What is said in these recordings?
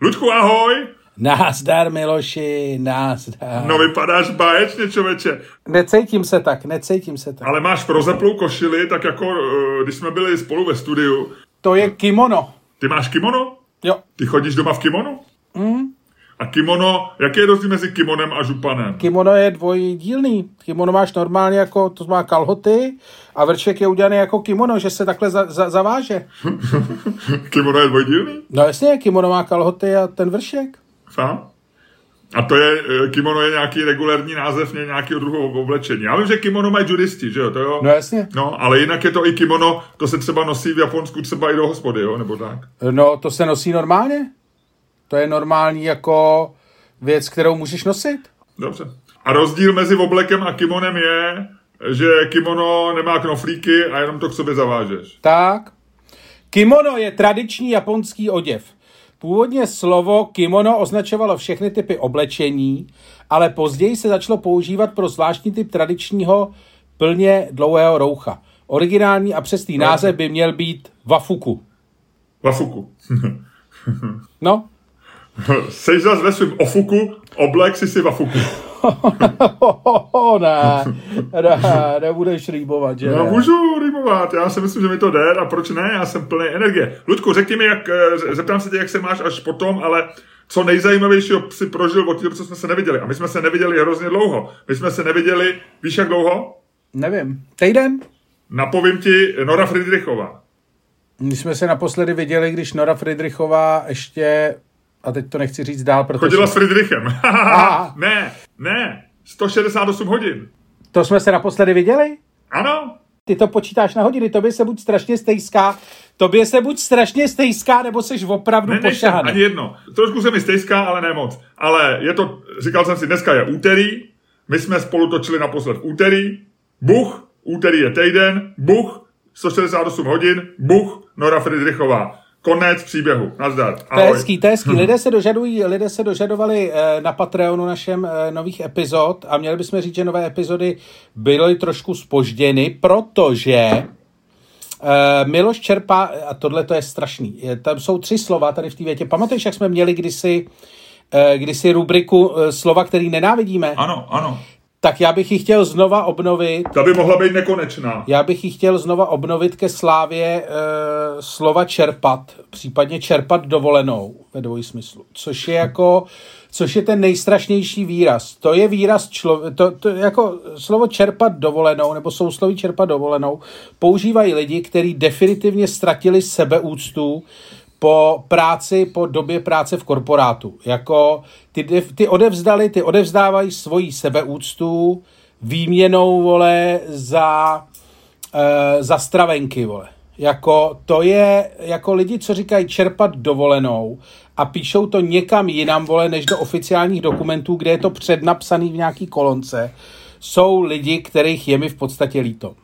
Ludku, ahoj! Názdar, Miloši, názdar. No vypadáš báječně, člověče. Necítím se tak, necítím se tak. Ale máš prozeplou košili, tak jako eh, když jsme byli spolu ve studiu. To je kimono. Ty máš kimono? Jo. Ty chodíš doma v kimono? Mm. A kimono, jaký je rozdíl mezi kimonem a županem? Kimono je dvojdílný. Kimono máš normálně jako, to má kalhoty a vrček je udělaný jako kimono, že se takhle za, za, zaváže. kimono je dvojdílný? No jasně, kimono má kalhoty a ten vršek. Fá? A to je, eh, kimono je nějaký regulární název nějakého druhu oblečení. Já vím, že kimono mají judisti, že jo, to jo? No jasně. No, ale jinak je to i kimono, to se třeba nosí v Japonsku třeba i do hospody, jo, nebo tak? No, to se nosí normálně. To je normální jako věc, kterou můžeš nosit. Dobře. A rozdíl mezi oblekem a kimonem je, že kimono nemá knoflíky a jenom to k sobě zavážeš. Tak. Kimono je tradiční japonský oděv. Původně slovo kimono označovalo všechny typy oblečení, ale později se začalo používat pro zvláštní typ tradičního plně dlouhého roucha. Originální a přesný no. název by měl být wafuku. Wafuku. no. Seš zase ve svém ofuku, oblek si si wafuku. ne, ne, nebudeš rýmovat, že No, můžu rýmovat, já si myslím, že mi to jde a proč ne, já jsem plný energie. Ludku, řekni mi, jak, zeptám se tě, jak se máš až potom, ale co nejzajímavějšího si prožil od té co jsme se neviděli. A my jsme se neviděli hrozně dlouho. My jsme se neviděli, víš jak dlouho? Nevím. Týden? Napovím ti Nora Friedrichová. My jsme se naposledy viděli, když Nora Friedrichová ještě a teď to nechci říct dál, protože... Chodila s Friedrichem. ne, ne, 168 hodin. To jsme se naposledy viděli? Ano. Ty to počítáš na hodiny, tobě se buď strašně stejská, tobě se buď strašně stejská, nebo seš opravdu ne, pošahaný. ani jedno. Trošku se mi stejská, ale ne moc. Ale je to, říkal jsem si, dneska je úterý, my jsme spolu točili naposled v úterý, buch, úterý je týden, buch, 168 hodin, buch, Nora Friedrichová. Konec příběhu. Nazdar. Ahoj. To je hezký, to je hezký. Lidé se, dožadují, lidé se dožadovali eh, na Patreonu našem eh, nových epizod a měli bychom říct, že nové epizody byly trošku spožděny, protože Uh, Miloš čerpá, a tohle to je strašný, tam jsou tři slova tady v té větě. Pamatuješ, jak jsme měli kdysi, kdysi rubriku slova, který nenávidíme? Ano, ano tak já bych ji chtěl znova obnovit. Ta by mohla být nekonečná. Já bych ji chtěl znova obnovit ke slávě e, slova čerpat, případně čerpat dovolenou ve dvojí smyslu, což je jako, což je ten nejstrašnější výraz. To je výraz člověk, to, to jako slovo čerpat dovolenou, nebo sousloví čerpat dovolenou, používají lidi, kteří definitivně ztratili sebeúctu, po práci, po době práce v korporátu. Jako ty, ty odevzdali, ty odevzdávají svoji sebeúctu výměnou, vole, za, e, za stravenky, vole. Jako to je, jako lidi, co říkají čerpat dovolenou a píšou to někam jinam, vole, než do oficiálních dokumentů, kde je to přednapsaný v nějaký kolonce, jsou lidi, kterých je mi v podstatě líto.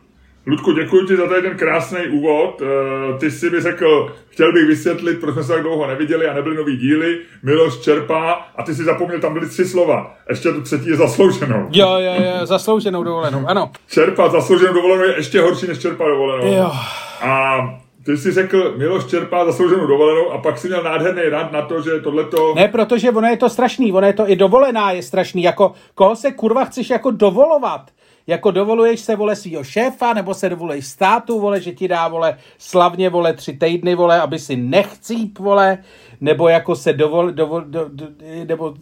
Ludku, děkuji ti za tady ten krásný úvod. Eh, ty si mi řekl, chtěl bych vysvětlit, proč jsme se tak dlouho neviděli a nebyly nový díly. Miloš čerpá a ty si zapomněl, tam byly tři slova. Ještě tu třetí je zaslouženou. Jo, jo, jo, zaslouženou dovolenou, ano. Čerpat zaslouženou dovolenou je ještě horší než čerpat dovolenou. Jo. A ty jsi řekl, Miloš čerpá zaslouženou dovolenou a pak si měl nádherný rad na to, že tohleto... Ne, protože ono je to strašný, ono je to i dovolená je strašný, jako koho se kurva chceš jako dovolovat? Jako dovoluješ se, vole, svýho šéfa, nebo se dovoluješ státu, vole, že ti dá, vole, slavně, vole, tři týdny, vole, aby si nechcíp, vole, nebo jako se dovol, dovol do, do, nebo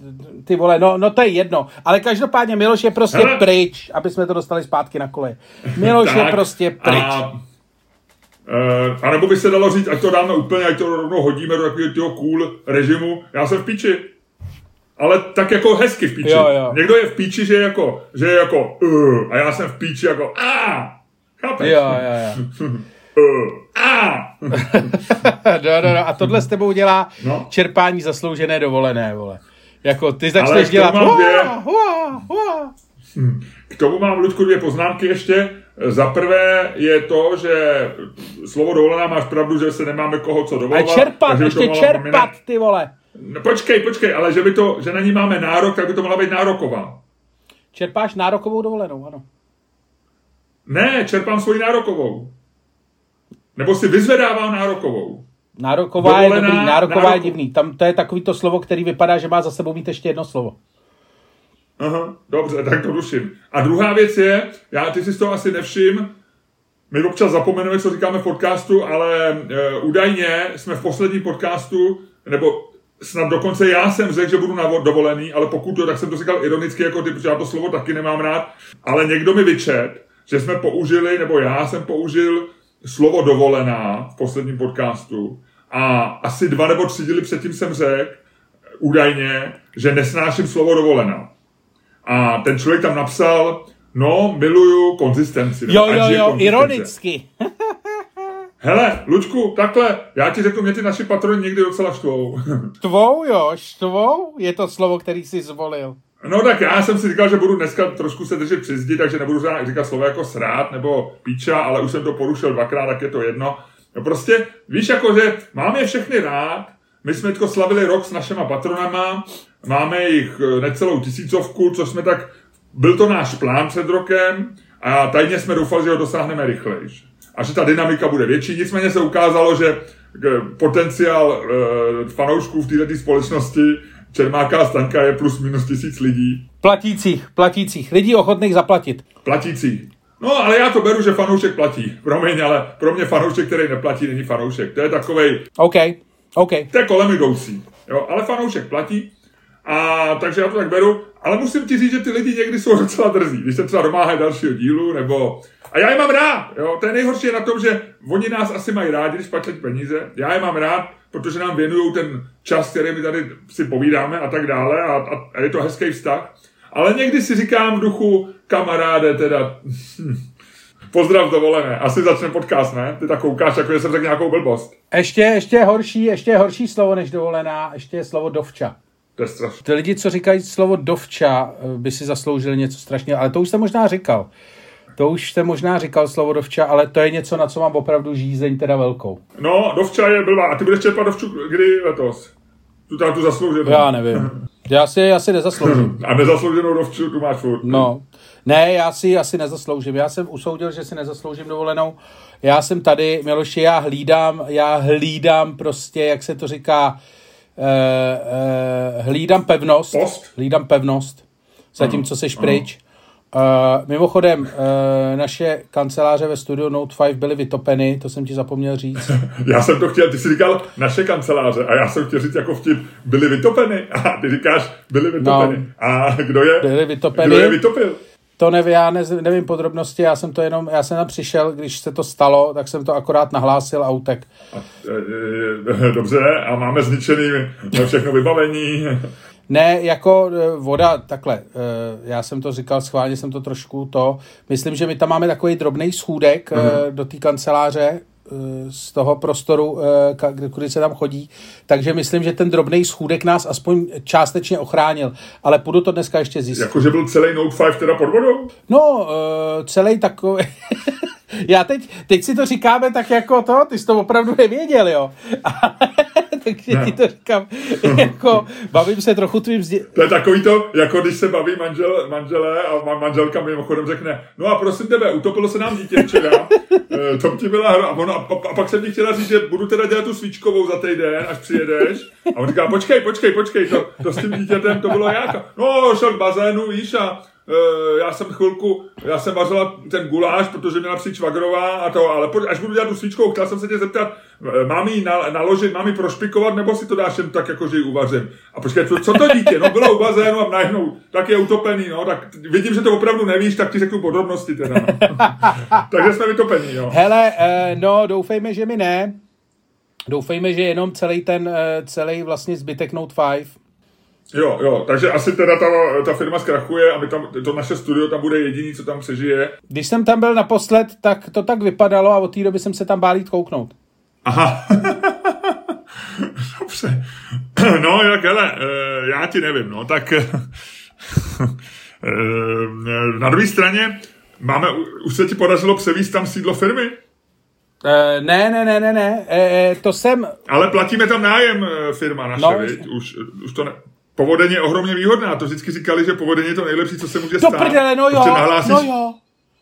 ty vole, no, no to je jedno. Ale každopádně Miloš je prostě Hele. pryč, aby jsme to dostali zpátky na kole. Miloš je prostě pryč. A... Uh, a nebo by se dalo říct, ať to dáme úplně, ať to rovnou hodíme do takového cool režimu. Já jsem v píči ale tak jako hezky v píči. Jo, jo. Někdo je v píči, že je jako, že je jako uh, a já jsem v píči jako a. Chápeš? Jo, jo, jo. uh, a. no, no, no. A tohle s tebou dělá no. čerpání zasloužené dovolené, vole. Jako ty začneš dělat hua, dvě... hua, hua. K tomu mám, Ludku, dvě poznámky ještě. Za prvé je to, že slovo dovolená máš pravdu, že se nemáme koho co dovolovat. A čerpat, ještě čerpat, ty vole. No počkej, počkej, ale že, by to, že na ní máme nárok, tak by to mohla být nároková. Čerpáš nárokovou dovolenou, ano. Ne, čerpám svoji nárokovou. Nebo si vyzvedávám nárokovou. Nároková dovolená, je dobrý, nároková nároko... je divný. Tam to je takový to slovo, který vypadá, že má za sebou mít ještě jedno slovo. Aha, dobře, tak to ruším. A druhá věc je, já ty si z toho asi nevšim, my občas zapomeneme, co říkáme v podcastu, ale e, údajně jsme v posledním podcastu, nebo snad dokonce já jsem řekl, že budu na dovolený, ale pokud to, tak jsem to říkal ironicky jako ty, protože já to slovo taky nemám rád, ale někdo mi vyčet, že jsme použili, nebo já jsem použil slovo dovolená v posledním podcastu a asi dva nebo tři díly předtím jsem řekl, údajně, že nesnáším slovo dovolená. A ten člověk tam napsal, no, miluju konzistenci. Jo, jo, jo, ironicky. Hele, Lučku, takhle, já ti řeknu, mě ty naši patroni někdy docela štvou. štvou, jo, štvou? Je to slovo, který jsi zvolil. No tak já jsem si říkal, že budu dneska trošku se držet při zdi, takže nebudu říkat slovo jako srát nebo píča, ale už jsem to porušil dvakrát, tak je to jedno. No prostě, víš, jako, že mám je všechny rád, my jsme teďko slavili rok s našima patronama, máme jich eh, necelou tisícovku, co jsme tak, byl to náš plán před rokem a tajně jsme doufali, že ho dosáhneme rychleji. A že ta dynamika bude větší, nicméně se ukázalo, že eh, potenciál e, fanoušků v této společnosti Čermáka a Stanka je plus minus tisíc lidí. Platících, platících, lidí ochotných zaplatit. Platících. No, ale já to beru, že fanoušek platí. Promiň, ale pro mě fanoušek, který neplatí, není fanoušek. To je takovej... OK, OK. To je kolem jdoucí. Jo, ale fanoušek platí. A takže já to tak beru. Ale musím ti říct, že ty lidi někdy jsou docela drzí. Když se třeba domáhají dalšího dílu, nebo... A já je mám rád. Jo? To je nejhorší na tom, že oni nás asi mají rádi, když platí peníze. Já je mám rád, protože nám věnují ten čas, který my tady si povídáme a tak dále a, a, a je to hezký vztah. Ale někdy si říkám v duchu, kamaráde, teda, hm, pozdrav dovolené, asi začne podcast, ne? Ty tak koukáš, jako že jsem řekl nějakou blbost. Ještě, ještě horší, ještě horší slovo než dovolená, ještě je slovo dovča. To je strašné. Ty lidi, co říkají slovo dovča, by si zasloužili něco strašného, ale to už jsem možná říkal. To už jste možná říkal slovo dovča, ale to je něco, na co mám opravdu žízeň teda velkou. No, dovča je blbá. A ty budeš čerpat dovču kdy letos? Tu tam tu zaslouženou. Já nevím. Já si já si nezasloužím. A nezaslouženou dovču tu máš furt. No. Ne, já si asi nezasloužím. Já jsem usoudil, že si nezasloužím dovolenou. Já jsem tady, Miloši, já hlídám, já hlídám prostě, jak se to říká, eh, eh, hlídám pevnost. Post? Hlídám pevnost. Zatímco seš pryč. Uh, mimochodem, uh, naše kanceláře ve studiu Note 5 byly vytopeny, to jsem ti zapomněl říct. já jsem to chtěl, ty jsi říkal naše kanceláře a já jsem chtěl říct jako vtip, byly vytopeny a ty říkáš, byly vytopeny. No, a kdo je? Byly vytopeny. Kdo je vytopil? To nevím, já ne, nevím podrobnosti, já jsem to jenom, já jsem tam přišel, když se to stalo, tak jsem to akorát nahlásil a utek. Dobře, a máme zničený všechno vybavení. Ne, jako e, voda, takhle, e, já jsem to říkal, schválně jsem to trošku to, myslím, že my tam máme takový drobný schůdek uh-huh. do té kanceláře, z toho prostoru, kudy se tam chodí. Takže myslím, že ten drobný schůdek nás aspoň částečně ochránil. Ale půjdu to dneska ještě zjistit. Jakože byl celý Note 5 teda pod vodou? No, celý takový... Já teď, teď si to říkáme tak jako to, ty jsi to opravdu nevěděl, jo. takže ti to říkám, jako, bavím se trochu tvým zdě... To je takový to, jako když se baví manžel, manželé a manželka mimochodem řekne, no a prosím tebe, utopilo se nám dítě včera, eh, to ti byla hra, a, ona, a, a, pak jsem ti chtěla říct, že budu teda dělat tu svíčkovou za týden, až přijedeš, a on říká, počkej, počkej, počkej, to, to s tím dítětem, to bylo jak? No, šel k bazénu, víš, a já jsem chvilku, já jsem vařila ten guláš, protože měla přijít švagrová a to, ale až budu dělat tu svíčkou, chtěl jsem se tě zeptat, eh, mám ji naložit, mám ji prošpikovat, nebo si to dáš jen tak, jako že ji uvařím. A počkej, co, co to dítě? No bylo u bazénu a najednou tak je utopený, no, tak vidím, že to opravdu nevíš, tak ti řeknu podrobnosti teda. Takže jsme vytopení, jo. Hele, uh, no, doufejme, že mi ne. Doufejme, že jenom celý ten, uh, celý vlastně zbytek Note 5 Jo, jo, takže asi teda ta, ta firma zkrachuje a my tam, to naše studio tam bude jediný, co tam přežije. Když jsem tam byl naposled, tak to tak vypadalo a od té doby jsem se tam bál jít kouknout. Aha. Dobře. No, jak hele, eh, já ti nevím, no, tak eh, na druhé straně máme, už se ti podařilo převíst tam sídlo firmy? Uh, ne, ne, ne, ne, ne, uh, to jsem... Ale platíme tam nájem firma naše, no, už, už to ne... Povodeň je ohromně výhodná. To vždycky říkali, že povodeň je to nejlepší, co se může stát. To prdele, no jo, nahlásíš... no jo.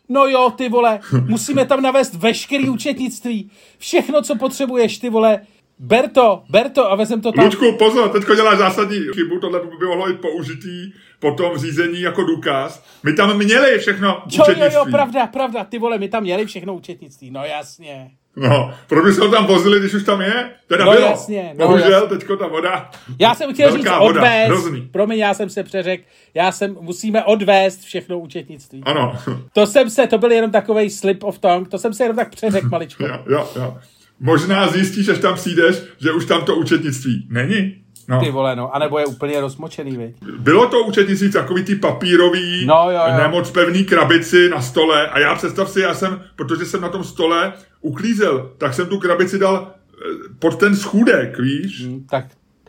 No jo, ty vole, musíme tam navést veškerý účetnictví. Všechno, co potřebuješ, ty vole. ber to, ber to a vezem to tam. Lučku, pozor, teďko děláš zásadní chybu, tohle by mohlo být použitý potom v řízení jako důkaz. My tam měli všechno jo, jo, jo, pravda, pravda, ty vole, my tam měli všechno účetnictví, no jasně. No, proč by se ho tam vozili, když už tam je? Teda no bylo. jasně. No, Bohužel, jasně. teďko ta voda. Já jsem chtěl říct voda, odvést. hrozný. Promiň, já jsem se přeřekl. Já jsem, musíme odvést všechno účetnictví. Ano. To jsem se, to byl jenom takový slip of tongue, to jsem se jenom tak přeřekl maličko. jo, jo, jo. Možná zjistíš, až tam přijdeš, že už tam to účetnictví není. No. Ty vole, no, anebo je úplně rozmočený, viď? Bylo to účetnictví takový ty papírový, No, jo, jo. nemoc pevný krabici na stole a já představ si, já jsem, protože jsem na tom stole uklízel, tak jsem tu krabici dal eh, pod ten schůdek, víš, Hm, Tak,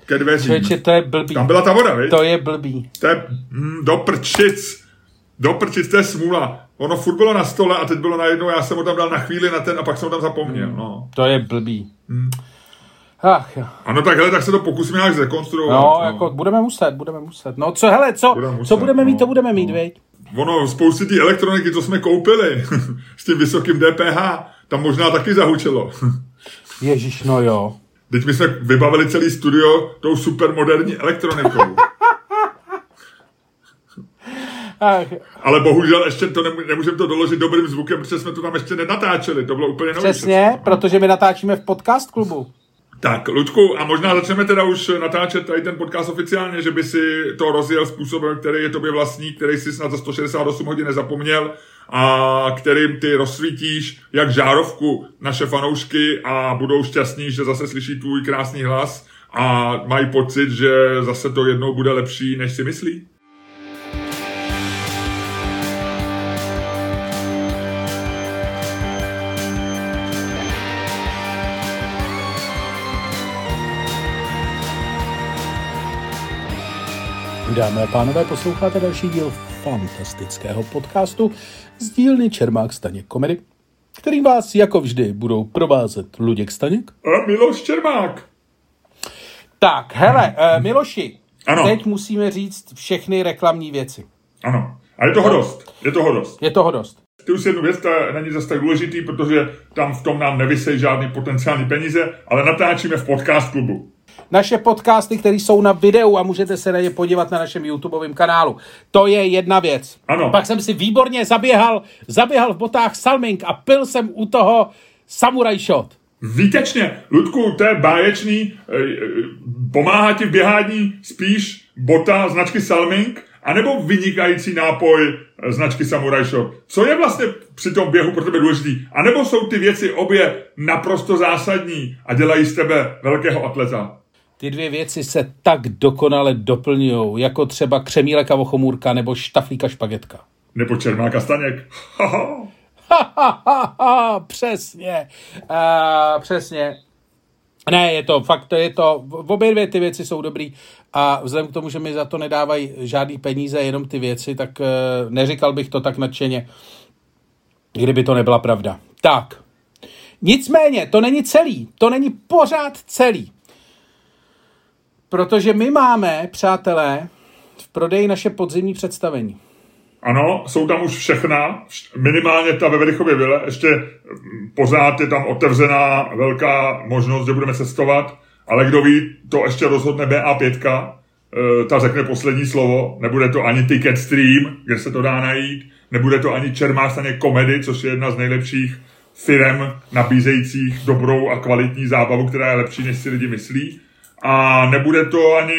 ke dveřím. člověče, to je blbý. Tam byla ta voda, víš? To je blbý. To je mm, do prčic. Do prčic, to je smůla. Ono furt bylo na stole a teď bylo najednou, já jsem ho tam dal na chvíli na ten a pak jsem ho tam zapomněl. No. To je blbý. Hmm. Ach jo. Ano, tak hele, tak se to pokusíme nějak zrekonstruovat. No, jako budeme muset, budeme muset. No co, hele, co, Budeme muset, co budeme mít, no, to budeme mít, no. viď? Ono, spousty té elektroniky, co jsme koupili s tím vysokým DPH, tam možná taky zahučelo. Ježíš, no jo. Teď my jsme vybavili celý studio tou supermoderní elektronikou. Ale bohužel ještě to nemů- nemůžeme to doložit dobrým zvukem, protože jsme to tam ještě nenatáčeli. To bylo úplně nový přesně, protože my natáčíme v podcast klubu. Tak, Luďku, a možná začneme teda už natáčet tady ten podcast oficiálně, že by si to rozjel způsobem, který je tobě vlastní, který si snad za 168 hodin nezapomněl a kterým ty rozsvítíš jak žárovku naše fanoušky a budou šťastní, že zase slyší tvůj krásný hlas a mají pocit, že zase to jednou bude lepší, než si myslí? Dámy a pánové, posloucháte další díl fantastického podcastu z dílny Čermák Staněk Komedy, kterým vás jako vždy budou provázet Luděk Staněk. A Miloš Čermák. Tak, hele, eh, Miloši, Ano. teď musíme říct všechny reklamní věci. Ano. A je toho dost. Je toho dost. Je toho dost. Ty už jednu věc, to není zase tak důležitý, protože tam v tom nám nevysej žádný potenciální peníze, ale natáčíme v podcast klubu. Naše podcasty, které jsou na videu a můžete se na ně podívat na našem YouTubeovém kanálu. To je jedna věc. Ano. Pak jsem si výborně zaběhal, zaběhal v botách Salming a pil jsem u toho Samurai Shot. Výtečně, Ludku, to je báječný, eh, eh, pomáhá ti v běhání spíš bota značky Salming, anebo vynikající nápoj eh, značky Samurai Shop. Co je vlastně při tom běhu pro tebe důležitý? A nebo jsou ty věci obě naprosto zásadní a dělají z tebe velkého atleta? Ty dvě věci se tak dokonale doplňují, jako třeba křemílek a vochomůrka nebo štaflíka špagetka. Nebo Čermáka Staněk? Haha. Ha, ha, ha, ha, přesně. Uh, přesně. Ne, je to fakt, to je to, v- obě dvě ty věci jsou dobrý a vzhledem k tomu, že mi za to nedávají žádný peníze, jenom ty věci, tak uh, neříkal bych to tak nadšeně, kdyby to nebyla pravda. Tak, nicméně, to není celý, to není pořád celý. Protože my máme, přátelé, v prodeji naše podzimní představení. Ano, jsou tam už všechna, minimálně ta ve Verichově vile, ještě pořád je tam otevřená velká možnost, že budeme cestovat, ale kdo ví, to ještě rozhodne BA5, eh, ta řekne poslední slovo, nebude to ani Ticket Stream, kde se to dá najít, nebude to ani Čermástaně Komedy, což je jedna z nejlepších firem nabízejících dobrou a kvalitní zábavu, která je lepší, než si lidi myslí. A nebude to ani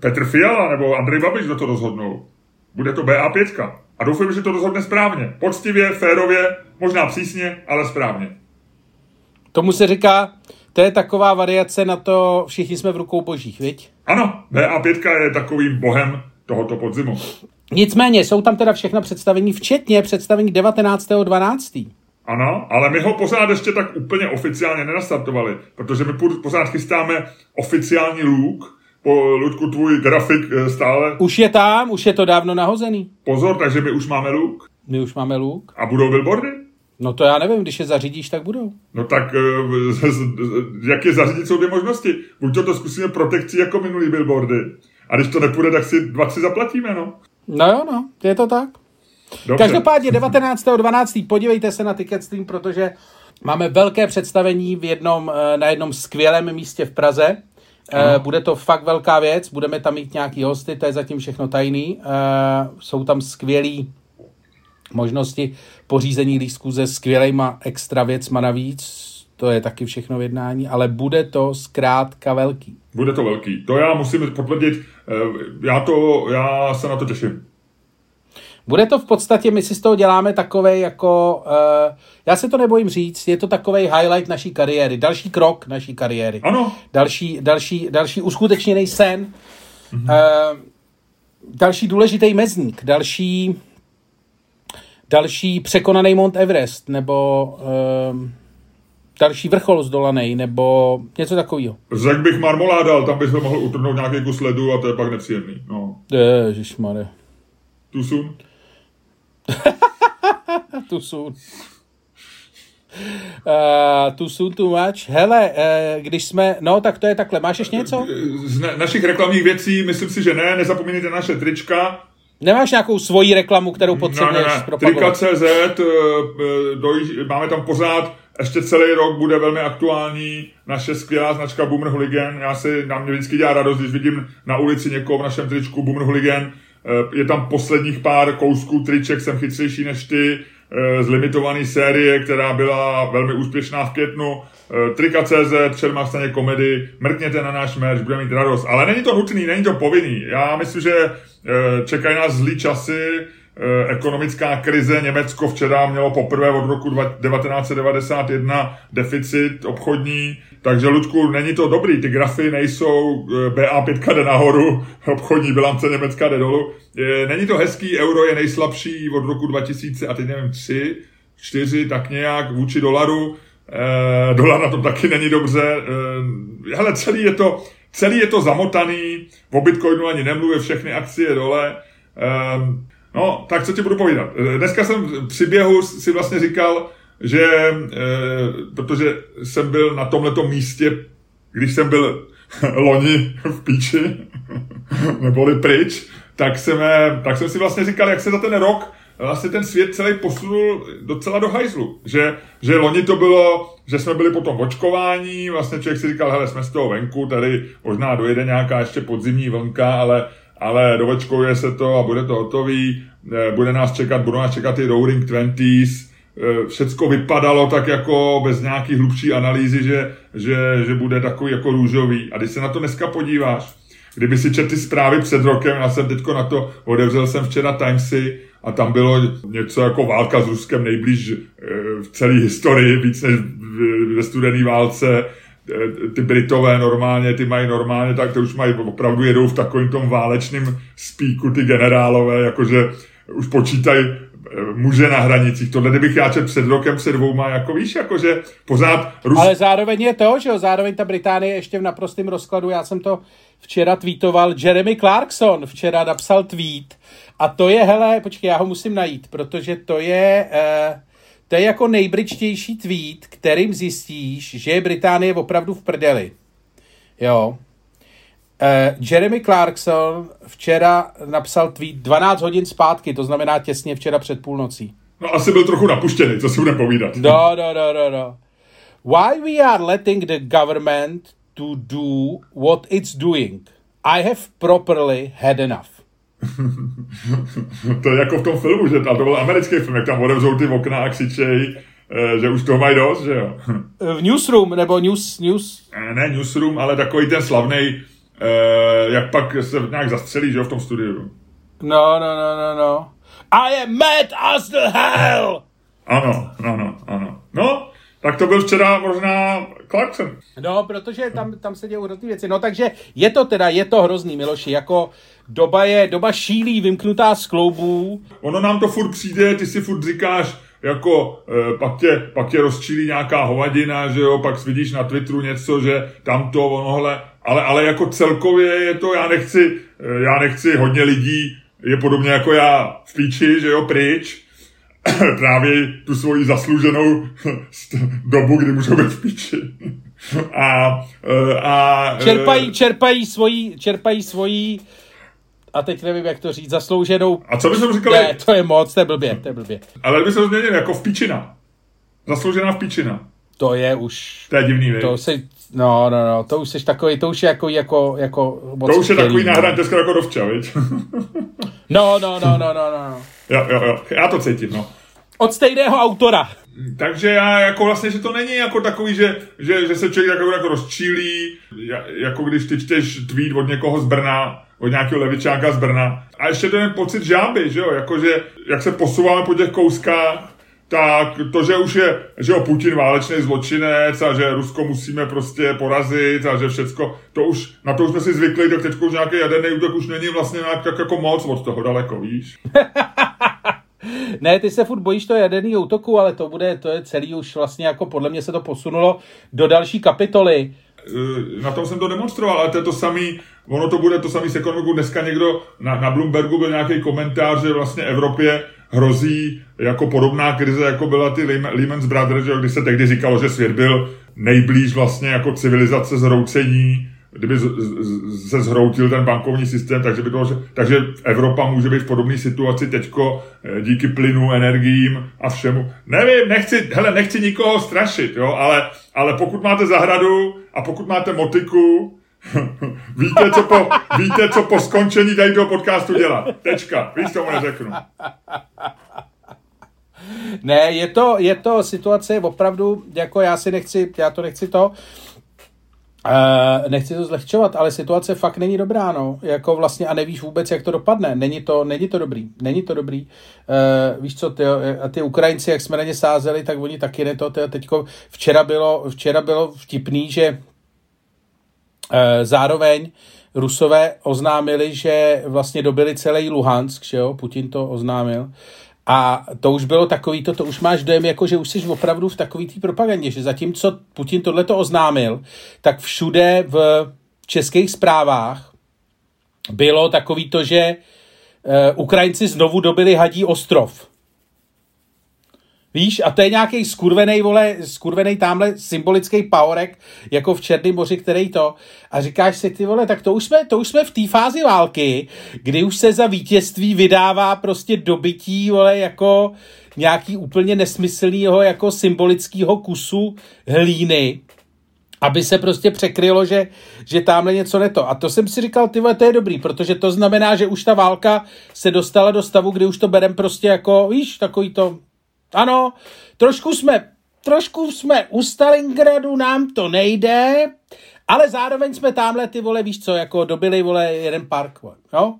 Petr Fiala nebo Andrej Babiš, kdo to rozhodnou. Bude to BA5. A doufám, že to rozhodne správně. Poctivě, férově, možná přísně, ale správně. Tomu se říká, to je taková variace na to, všichni jsme v rukou božích, viď? Ano, BA5 je takovým bohem tohoto podzimu. Nicméně, jsou tam teda všechna představení, včetně představení 19.12. Ano, ale my ho pořád ještě tak úplně oficiálně nenastartovali, protože my pořád chystáme oficiální look, po Ludku tvůj grafik eh, stále Už je tam, už je to dávno nahozený. pozor, takže my už máme look My už máme luk. a budou billboardy? No to já nevím, když je zařídíš, tak budou. No tak eh, jak je zařídit, jsou dvě možnosti. Buď to, to zkusíme protekcí jako minulý billboardy, a když to nepůjde, tak si dva, tři zaplatíme, no. No jo, no, je to tak. Dobře. Každopádně 19.12. podívejte se na Ticketstream, protože Máme velké představení v jednom, eh, na jednom skvělém místě v Praze. Ano. Bude to fakt velká věc, budeme tam mít nějaký hosty, to je zatím všechno tajný. Jsou tam skvělý možnosti pořízení lístků se skvělejma extra věcma navíc, to je taky všechno v jednání, ale bude to zkrátka velký. Bude to velký. To já musím potvrdit, eh, já, to, já se na to těším. Bude to v podstatě, my si z toho děláme takové jako, uh, já se to nebojím říct, je to takový highlight naší kariéry, další krok naší kariéry. Ano. Další, další, další uskutečněný sen, mm-hmm. uh, další důležitý mezník, další, další překonaný Mount Everest, nebo uh, další vrchol zdolaný, nebo něco takového. Řekl bych marmoláda, ale tam bychom mohl utrhnout nějaký kus ledu a to je pak nepříjemný. No. Ježišmarja. Too soon? Too soon. Uh, too soon, too much. Hele, uh, když jsme, no tak to je takhle. Máš ještě něco? Z na, našich reklamních věcí, myslím si, že ne. Nezapomeňte naše trička. Nemáš nějakou svoji reklamu, kterou potřebuješ ne, ne, ne. Trika.cz, uh, máme tam pořád ještě celý rok bude velmi aktuální naše skvělá značka Boomer Hooligan. Já si, na mě vždycky dělá radost, když vidím na ulici někoho v našem tričku Boomer Hooligan. Eh, je tam posledních pár kousků triček, jsem chytřejší než ty, eh, z limitované série, která byla velmi úspěšná v květnu. Eh, Trika.cz, předmastaně komedy, mrkněte na náš merch, budeme mít radost. Ale není to nutný, není to povinný. Já myslím, že čekají nás zlý časy, ekonomická krize. Německo včera mělo poprvé od roku 1991 deficit obchodní, takže Ludku, není to dobrý, ty grafy nejsou, eh, BA5 jde nahoru, obchodní bilance Německa jde dolů. Není to hezký, euro je nejslabší od roku 2000 a teď nevím, 3, 4, tak nějak vůči dolaru. E, dolar na tom taky není dobře. E, hele, celý je to, celý je to zamotaný, o Bitcoinu ani nemluvím, všechny akcie dole. No, tak co ti budu povídat. Dneska jsem při běhu si vlastně říkal, že e, protože jsem byl na tomhletom místě, když jsem byl loni v píči, neboli pryč, tak jsem, tak jsem si vlastně říkal, jak se za ten rok vlastně ten svět celý posunul docela do hajzlu. Že, že loni to bylo, že jsme byli potom očkování, vlastně člověk si říkal, hele, jsme z toho venku, tady možná dojede nějaká ještě podzimní vlnka, ale ale dovečkuje se to a bude to hotový, eh, bude nás čekat, budou nás čekat i Roaring Twenties, eh, všecko vypadalo tak jako bez nějaký hlubší analýzy, že, že, že bude takový jako růžový. A když se na to dneska podíváš, kdyby si četl ty zprávy před rokem, já jsem teďko na to, otevřel jsem včera Timesy a tam bylo něco jako válka s Ruskem nejblíž eh, v celé historii, víc než ve studené válce, Eh, ty Britové normálně, ty mají normálně, tak to už mají, opravdu jedou v takovém tom válečném spíku ty generálové, jakože už počítají eh, muže na hranicích. Tohle kdybych já čet před rokem, před dvouma, jako víš, jakože pořád... Rus... Ale zároveň je to, že jo, zároveň ta Británie ještě v naprostém rozkladu, já jsem to včera tweetoval, Jeremy Clarkson včera napsal tweet a to je, hele, počkej, já ho musím najít, protože to je... Uh to je jako nejbričtější tweet, kterým zjistíš, že je Británie opravdu v prdeli. Jo. Uh, Jeremy Clarkson včera napsal tweet 12 hodin zpátky, to znamená těsně včera před půlnocí. No asi byl trochu napuštěný, co si bude povídat. No, no, no, no, no. Why we are letting the government to do what it's doing? I have properly had enough. to je jako v tom filmu, že to byl americký film, jak tam odevřou ty okna a křičej, eh, že už toho mají dost, že jo. v Newsroom, nebo News... news... Eh, ne Newsroom, ale takový ten slavný, eh, jak pak se nějak zastřelí, že jo, v tom studiu. No, no, no, no, no. I am mad as the hell! Ano, ano, ano. No, tak to byl včera možná Clarkson. No, protože tam, tam se dějí hrozný věci. No, takže je to teda, je to hrozný, Miloši, jako doba je, doba šílí, vymknutá z kloubů. Ono nám to furt přijde, ty si furt říkáš, jako e, pak, tě, pak tě rozčílí nějaká hovadina, že jo, pak vidíš na Twitteru něco, že tamto, onohle, ale, ale jako celkově je to, já nechci, e, já nechci hodně lidí, je podobně jako já v píči, že jo, pryč, právě tu svoji zaslouženou dobu, kdy můžou být v píči. A, e, a, čerpají, čerpají svoji, čerpají svoji a teď nevím, jak to říct, zaslouženou... A co bychom říkali? Ne, to je moc, to je blbě, to je blbě. Ale by se změnil jako v píčina. Zasloužená v píčina. To je už... To je divný. To si, no, no, no, to už jsi takový, to už je jako, jako, jako moc To už je takový náhrad dneska jako dovča, viď? no, no, no, no, no, no. Jo, jo, jo, já to cítím, no. Od stejného autora. Takže já jako vlastně, že to není jako takový, že, že, že se člověk jako, jako rozčílí, jako když ty čteš tweet od někoho z Brna, od nějakého levičáka z Brna. A ještě ten pocit žáby, že jo, jakože jak se posouváme po těch kouskách, tak to, že už je, že jo, Putin válečný zločinec a že Rusko musíme prostě porazit a že všecko, to už, na to už jsme si zvykli, tak teď už nějaký jaderný útok už není vlastně nějak tak jako moc od toho daleko, víš? ne, ty se furt bojíš toho jaderného útoku, ale to bude, to je celý už vlastně jako podle mě se to posunulo do další kapitoly. E, na tom jsem to demonstroval, ale to je to samý, ono to bude to samý s ekonomikou. Dneska někdo na, na Bloombergu byl nějaký komentář, že vlastně Evropě hrozí jako podobná krize, jako byla ty Lehman Brothers, když se tehdy říkalo, že svět byl nejblíž vlastně jako civilizace zhroucení, kdyby se zhroutil ten bankovní systém, takže, by to, takže Evropa může být v podobné situaci teďko eh, díky plynu, energiím a všemu. Nevím, nechci, hele, nechci nikoho strašit, jo, ale, ale pokud máte zahradu a pokud máte motiku, víte, co po, víte, co po skončení tady toho podcastu dělat. Tečka. Víš, tomu neřeknu. Ne, je to, je to situace opravdu, jako já si nechci, já to nechci to, Uh, nechci to zlehčovat, ale situace fakt není dobrá, no. Jako vlastně a nevíš vůbec, jak to dopadne. Není to, není to dobrý. Není to dobrý. Uh, víš co, ty, a ty Ukrajinci, jak jsme na ně sázeli, tak oni taky ne to. Teďko včera bylo, včera bylo vtipný, že zároveň Rusové oznámili, že vlastně dobili celý Luhansk, že jo, Putin to oznámil. A to už bylo takový, to, to už máš dojem, jako že už jsi opravdu v takový té propagandě, že zatímco Putin tohleto oznámil, tak všude v českých zprávách bylo takový to, že uh, Ukrajinci znovu dobili Hadí ostrov. Víš, a to je nějaký skurvený, vole, skurvený tamhle symbolický powerek, jako v Černém moři, který to. A říkáš si, ty vole, tak to už jsme, to už jsme v té fázi války, kdy už se za vítězství vydává prostě dobytí, vole, jako nějaký úplně nesmyslného, jako symbolického kusu hlíny, aby se prostě překrylo, že, že tamhle něco neto. A to jsem si říkal, ty to je dobrý, protože to znamená, že už ta válka se dostala do stavu, kdy už to berem prostě jako, víš, takový to ano, trošku jsme, trošku jsme u Stalingradu, nám to nejde, ale zároveň jsme tamhle ty vole, víš co, jako dobili vole jeden park, jo?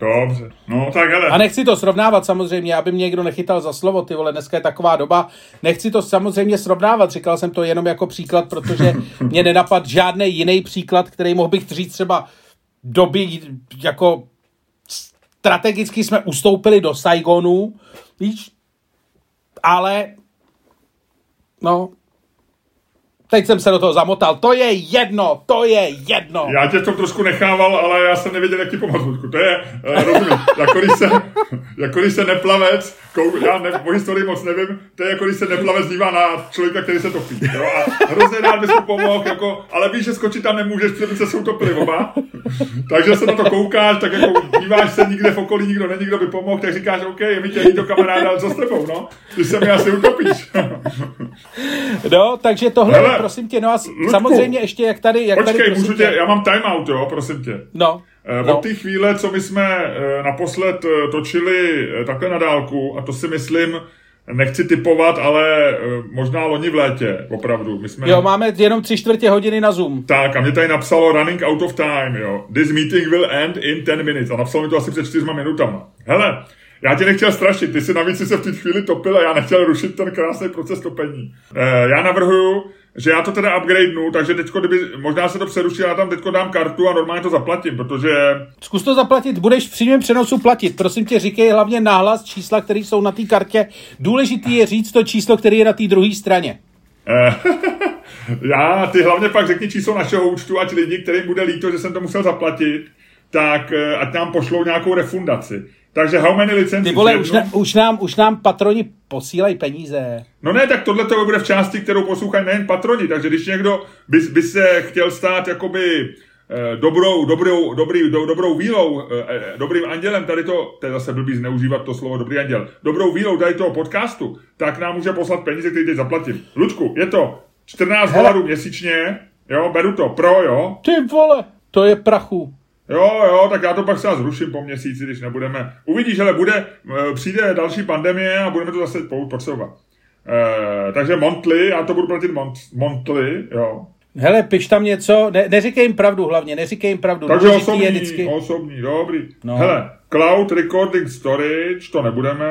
Dobře, no tak hele. A nechci to srovnávat samozřejmě, aby mě někdo nechytal za slovo, ty vole, dneska je taková doba. Nechci to samozřejmě srovnávat, říkal jsem to jenom jako příklad, protože mě nenapad žádný jiný příklad, který mohl bych říct třeba doby, jako strategicky jsme ustoupili do Saigonu, víš, ale no, Teď jsem se do toho zamotal. To je jedno, to je jedno. Já tě to trošku nechával, ale já jsem nevěděl, jak ti pomoct, To je, uh, rozumím, jako když, se, jako když se neplavec, kou, já ne, o historii moc nevím, to je jako když se neplavec dívá na člověka, který se topí. Jo? A hrozně rád bys mu pomohl, jako, ale víš, že skočit tam nemůžeš, protože jsou topili oba. Takže se na to koukáš, tak jako díváš se nikde v okolí, nikdo není, kdo by pomohl, tak říkáš, OK, je mi tě to kamaráda, ale co s tebou, no? Ty se mi asi utopíš. no, takže tohle Hele, prosím tě, no a Ludku, samozřejmě ještě, jak tady... Jak počkej, tady, můžu tě, já mám timeout, jo, prosím tě. No. Eh, od no. té chvíle, co my jsme eh, naposled eh, točili takhle na dálku, a to si myslím, nechci typovat, ale možná loni v létě, opravdu. My jsme... Jo, máme jenom tři čtvrtě hodiny na Zoom. Tak, a mě tady napsalo running out of time, jo. This meeting will end in 10 minutes. A napsalo mi to asi před čtyřma minutama. Hele, já tě nechtěl strašit, ty si navíc si se v té chvíli topil a já nechtěl rušit ten krásný proces topení. já navrhuju, že já to teda upgradenu, takže teďko, kdyby, možná se to přeruší, já tam teďko dám kartu a normálně to zaplatím, protože... Zkus to zaplatit, budeš v přímém přenosu platit. Prosím tě, říkej hlavně náhlas čísla, které jsou na té kartě. Důležitý je říct to číslo, které je na té druhé straně. Eh, já, ty hlavně pak řekni číslo našeho účtu, ať lidi, kterým bude líto, že jsem to musel zaplatit, tak eh, ať nám pošlou nějakou refundaci. Takže how many licenci? Ty vole, už, na, už, nám, už nám patroni posílají peníze. No ne, tak tohle to bude v části, kterou poslouchají nejen patroni, takže když někdo by, by se chtěl stát jakoby eh, dobrou, dobrou, dobrý, do, dobrou vílou, eh, eh, dobrým andělem tady to, to je zase blbý zneužívat to slovo dobrý anděl, dobrou vílou tady toho podcastu, tak nám může poslat peníze, které teď zaplatím. Lučku, je to 14 dolarů měsíčně, jo, beru to, pro, jo. Ty vole, to je prachu. Jo, jo, tak já to pak se zruším po měsíci, když nebudeme. Uvidíš, ale bude, eh, přijde další pandemie a budeme to zase potřebovat. E, takže Montly, já to budu platit mont, Montly, jo. Hele, piš tam něco, ne, neříkej jim pravdu hlavně, neříkej jim pravdu. Takže osobní, je vždycky... osobní, dobrý. No. Hele, Cloud Recording Storage, to nebudeme.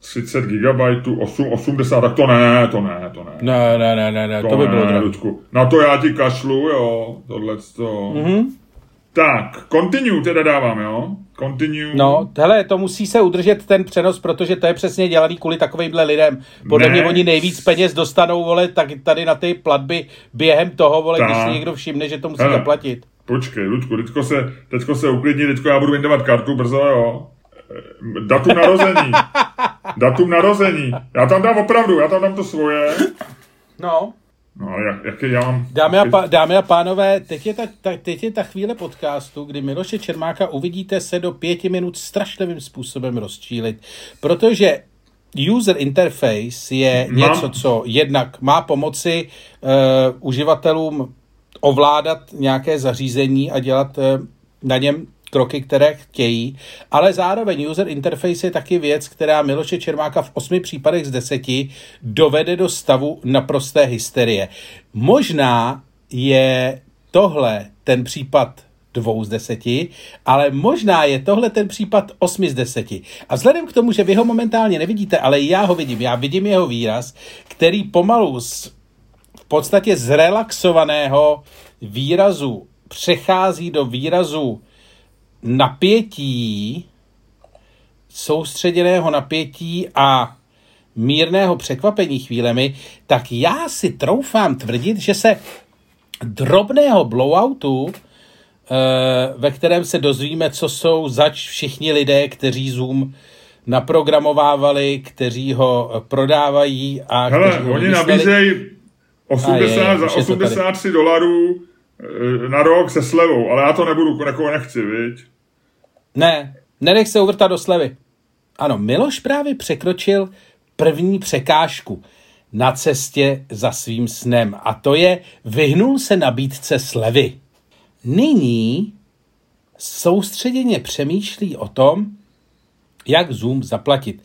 30 GB, 8, 80, tak to ne, to ne, to ne. Ne, ne, ne, ne, ne to, to by bylo ne, Na to já ti kašlu, jo, tohle to. Mm-hmm. Tak, continue teda dávám, jo? Continue. No, hele, to musí se udržet ten přenos, protože to je přesně dělaný kvůli takovýmhle lidem. Podle ne. mě oni nejvíc peněz dostanou, vole, tak tady na ty platby během toho, vole, tak. když si někdo všimne, že to musí hele, zaplatit. Počkej, Ludku, teďko se, teďko se uklidni, teďko já budu vydávat kartu brzo, jo? Datum narození. Datum narození. Já tam dám opravdu, já tam dám to svoje. No. No jak, jak já mám... Dámy a, pa, dámy a pánové, teď je, ta, ta, teď je ta chvíle podcastu, kdy Miloše Čermáka uvidíte se do pěti minut strašlivým způsobem rozčílit, protože user interface je mám... něco, co jednak má pomoci uh, uživatelům ovládat nějaké zařízení a dělat uh, na něm kroky, které chtějí, ale zároveň user interface je taky věc, která Miloše Čermáka v osmi případech z deseti dovede do stavu naprosté hysterie. Možná je tohle ten případ dvou z deseti, ale možná je tohle ten případ osmi z deseti. A vzhledem k tomu, že vy ho momentálně nevidíte, ale já ho vidím, já vidím jeho výraz, který pomalu z v podstatě zrelaxovaného výrazu přechází do výrazu napětí, soustředěného napětí a mírného překvapení chvílemi, tak já si troufám tvrdit, že se drobného blowoutu, eh, ve kterém se dozvíme, co jsou zač všichni lidé, kteří Zoom naprogramovávali, kteří ho prodávají a Hele, kteří ho oni nabízejí 80, je, za 83 dolarů eh, na rok se slevou, ale já to nebudu, jako nechci, viď? Ne, nenech se uvrtat do slevy. Ano, Miloš právě překročil první překážku na cestě za svým snem a to je vyhnul se nabídce slevy. Nyní soustředěně přemýšlí o tom, jak Zoom zaplatit.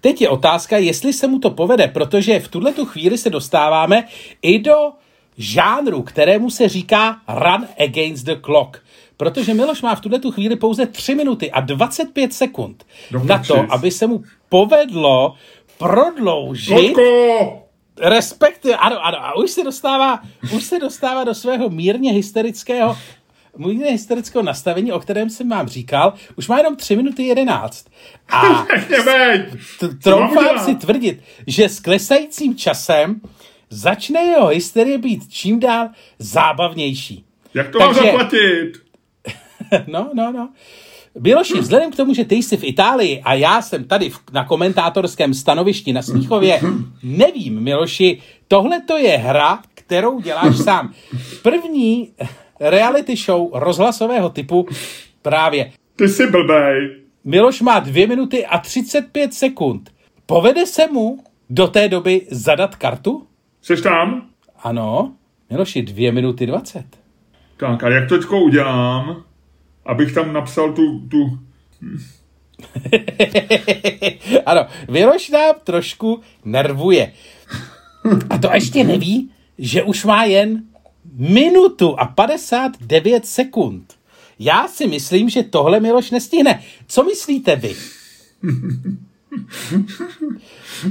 Teď je otázka, jestli se mu to povede, protože v tuhle chvíli se dostáváme i do žánru, kterému se říká Run Against the Clock. Protože Miloš má v tuhle tu chvíli pouze 3 minuty a 25 sekund no, na to, aby se mu povedlo prodloužit... Lodko! Respektive, ano, ano, a už se dostává, už se dostává do svého mírně hysterického mírně hysterického nastavení, o kterém jsem vám říkal, už má jenom 3 minuty 11. A troufám si tvrdit, že s klesajícím časem začne jeho hysterie být čím dál zábavnější. Jak to Takže, mám zaplatit? no, no, no. Biloši, vzhledem k tomu, že ty jsi v Itálii a já jsem tady na komentátorském stanovišti na Smíchově, nevím, Miloši, tohle to je hra, kterou děláš sám. První reality show rozhlasového typu právě. Ty jsi blbej. Miloš má dvě minuty a 35 sekund. Povede se mu do té doby zadat kartu? Jsi tam? Ano. Miloši, dvě minuty 20. Tak a jak to teďko udělám? Abych tam napsal tu... tu... ano, Vyroš nám trošku nervuje. A to ještě neví, že už má jen minutu a 59 sekund. Já si myslím, že tohle Miloš nestihne. Co myslíte vy?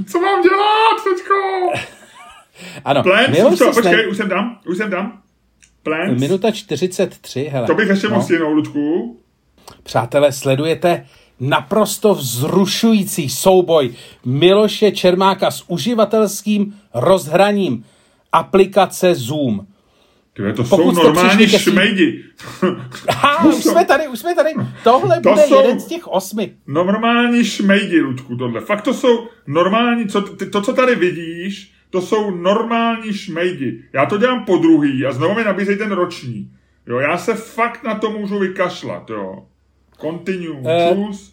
Co mám dělat, teďko? Ano, Plants, Miloš to, počkej, už jsem tam, už jsem tam. Plants. Minuta 43, hele. To bych ještě no. mohl stihnout, Ludku. Přátelé, sledujete naprosto vzrušující souboj Miloše Čermáka s uživatelským rozhraním aplikace Zoom. Tyhle, to Pokud jsou normální šmejdi. Aha, už jsme tady, už jsme tady. Tohle to bude jsou jeden z těch osmi. Normální šmejdi, Ludku, tohle. Fakt to jsou normální, co, to, co tady vidíš, to jsou normální šmejdi. Já to dělám po druhý a znovu mi nabízejí ten roční. Jo, já se fakt na to můžu vykašlat, jo. Continue, Eh. choose,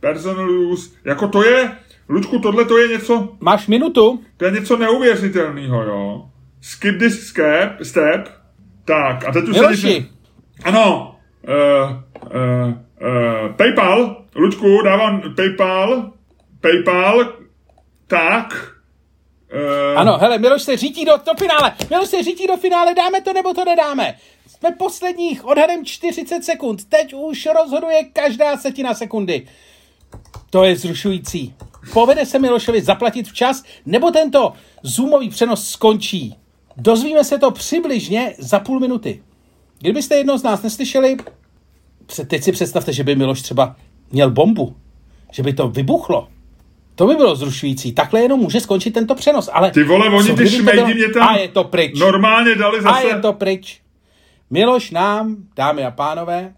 personal use, jako to je, Lučku, tohle to je něco, Máš minutu? to je něco neuvěřitelného, jo. Skip this step, step. Tak, a teď už se Miloši, nic... Ano, uh, uh, uh, PayPal, Lučku, dávám PayPal, PayPal, tak. Uh, ano, hele, Miloš se řítí do, do finále. Miloš se řítí do finále, dáme to nebo to nedáme. Jsme posledních odhadem 40 sekund. Teď už rozhoduje každá setina sekundy. To je zrušující. Povede se Milošovi zaplatit včas, nebo tento zoomový přenos skončí. Dozvíme se to přibližně za půl minuty. Kdybyste jednou z nás neslyšeli, teď si představte, že by Miloš třeba měl bombu. Že by to vybuchlo. To by bylo zrušující. Takhle jenom může skončit tento přenos. Ale Ty vole, oni ty šmejdi bylo- mě tam A je to pryč. normálně dali A zase... je to pryč. Miloš nám, dámy a pánové,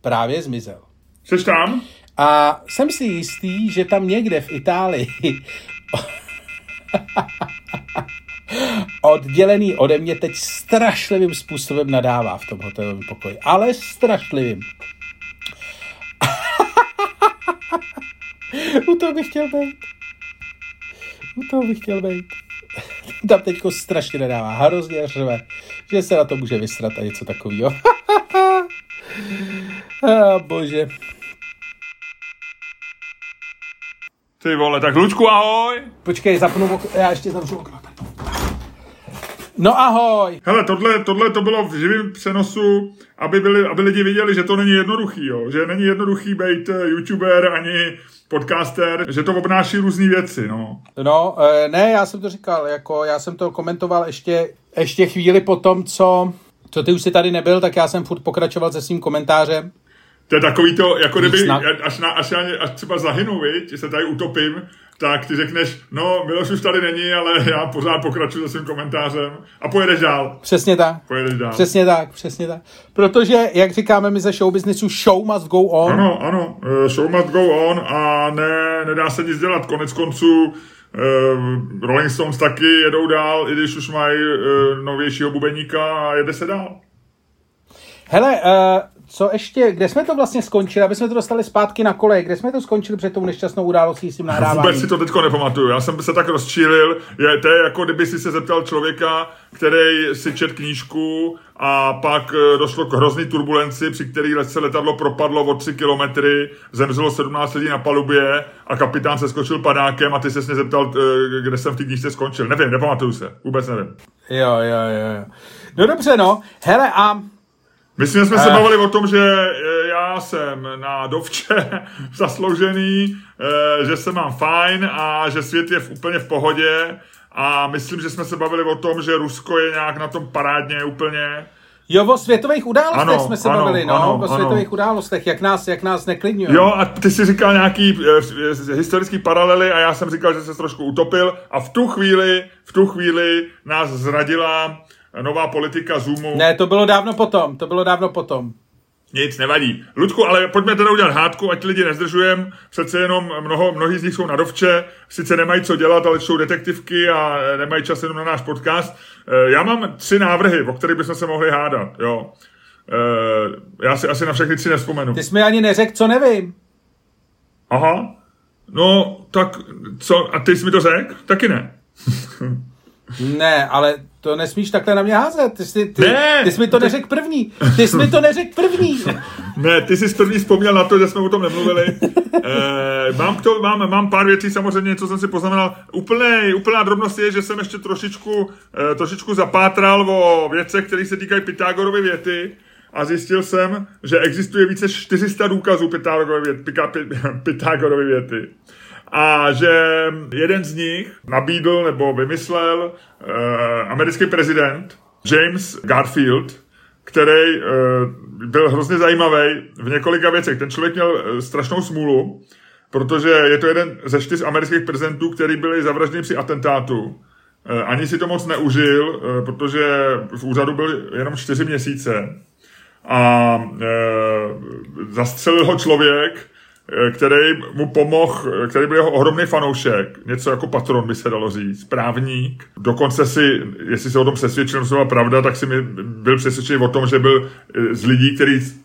právě zmizel. Jsi tam? A jsem si jistý, že tam někde v Itálii oddělený ode mě teď strašlivým způsobem nadává v tom hotelovém pokoji. Ale strašlivým. U toho bych chtěl být. U toho bych chtěl být. Tam teďko strašně nadává, hrozně řve, že se na to může vysrat a něco takového. ah, bože. Ty vole, tak Lučku, ahoj. Počkej, zapnu okno, já ještě zavřu okno. No ahoj. Hele, tohle, tohle to bylo v živém přenosu, aby, byli, aby lidi viděli, že to není jednoduchý, jo? že není jednoduchý být eh, youtuber ani podcaster, že to obnáší různé věci, no. No, eh, ne, já jsem to říkal, jako já jsem to komentoval ještě, ještě chvíli po tom, co, co ty už si tady nebyl, tak já jsem furt pokračoval se svým komentářem. To je takový to, jako kdyby, Víc na- až, na, až, až třeba zahynu, viď, se tady utopím, tak ty řekneš, no, Miloš už tady není, ale já pořád pokračuju se svým komentářem a pojedeš dál. Přesně tak. Pojedeš dál. Přesně tak, přesně tak. Protože, jak říkáme my ze show businessu, show must go on. Ano, ano, eh, show must go on a ne, nedá se nic dělat. Konec konců uh, Rolling Stones taky jedou dál, i když už mají uh, novějšího bubeníka a jede se dál. Hele, uh, co ještě, kde jsme to vlastně skončili, aby jsme to dostali zpátky na kole, kde jsme to skončili před tou nešťastnou událostí s tím nahráváním? Vůbec si to teďko nepamatuju. Já jsem se tak rozčílil. Je, to je jako kdyby si se zeptal člověka, který si čet knížku a pak eh, došlo k hrozný turbulenci, při který se letadlo propadlo o 3 kilometry, zemřelo 17 lidí na palubě a kapitán se skočil padákem a ty se mě zeptal, eh, kde jsem v té knížce skončil. Nevím, nepamatuju se. Vůbec nevím. Jo, jo, jo, jo. No dobře, no. Hele, a Myslím, že jsme se Eh. bavili o tom, že eh, já jsem na dovče zasloužený, eh, že se mám fajn a že svět je v, úplně v pohodě a myslím, že jsme se bavili o tom, že Rusko je nějak na tom parádně úplně. jo, o světových událostech Ano, jsme se ano, bavili, no, ano, o ano. světových událostech, jak nás, jak nás neklidňuje. Jo, a ty si říkal nějaký eh, historický paralely a já jsem říkal, že se trošku utopil a v tu chvíli, v tu chvíli nás zradila nová politika Zoomu. Ne, to bylo dávno potom, to bylo dávno potom. Nic, nevadí. Ludku, ale pojďme teda udělat hádku, ať lidi nezdržujem. Přece jenom mnoho, mnohí z nich jsou na dovče, sice nemají co dělat, ale jsou detektivky a eh, nemají čas jenom na náš podcast. Eh, Já mám tři návrhy, o kterých bychom se mohli hádat, jo. Eh, Já si asi na všechny tři nevzpomenu. Ty jsi mi ani neřekl, co nevím. Aha. No, tak co, a ty jsi mi to řekl? Taky ne. Ne, ale to nesmíš takhle na mě házet. Ty jsi, ty, Ne! ty jsi mi to neřekl první. Ty jsi mi to neřekl první. Ne, ty jsi první vzpomněl na to, že jsme o tom nemluvili. E, mám, k to, mám, mám pár věcí samozřejmě, co jsem si poznamenal. Úplné, úplná drobnost je, že jsem ještě trošičku, e, trošičku zapátral o věcech, které se týkají Pythagorovy věty a zjistil jsem, že existuje více 400 důkazů Pythagorovy věty. Pythagorovy věty. A že jeden z nich nabídl nebo vymyslel e, americký prezident James Garfield, který uh, byl hrozně zajímavý v několika věcech. Ten člověk měl uh, strašnou smůlu, protože je to jeden ze čtyř amerických prezidentů, který byli zavražděni při atentátu. Uh, ani si to moc neužil, uh, protože v úřadu byl jenom čtyři měsíce. A uh, zastřelil ho člověk, který mu pomohl, který byl jeho ohromný fanoušek, něco jako patron by se dalo říct, právník. Dokonce si, jestli se o tom přesvědčil, to byla pravda, tak si mi byl přesvědčený o tom, že byl z lidí, kteří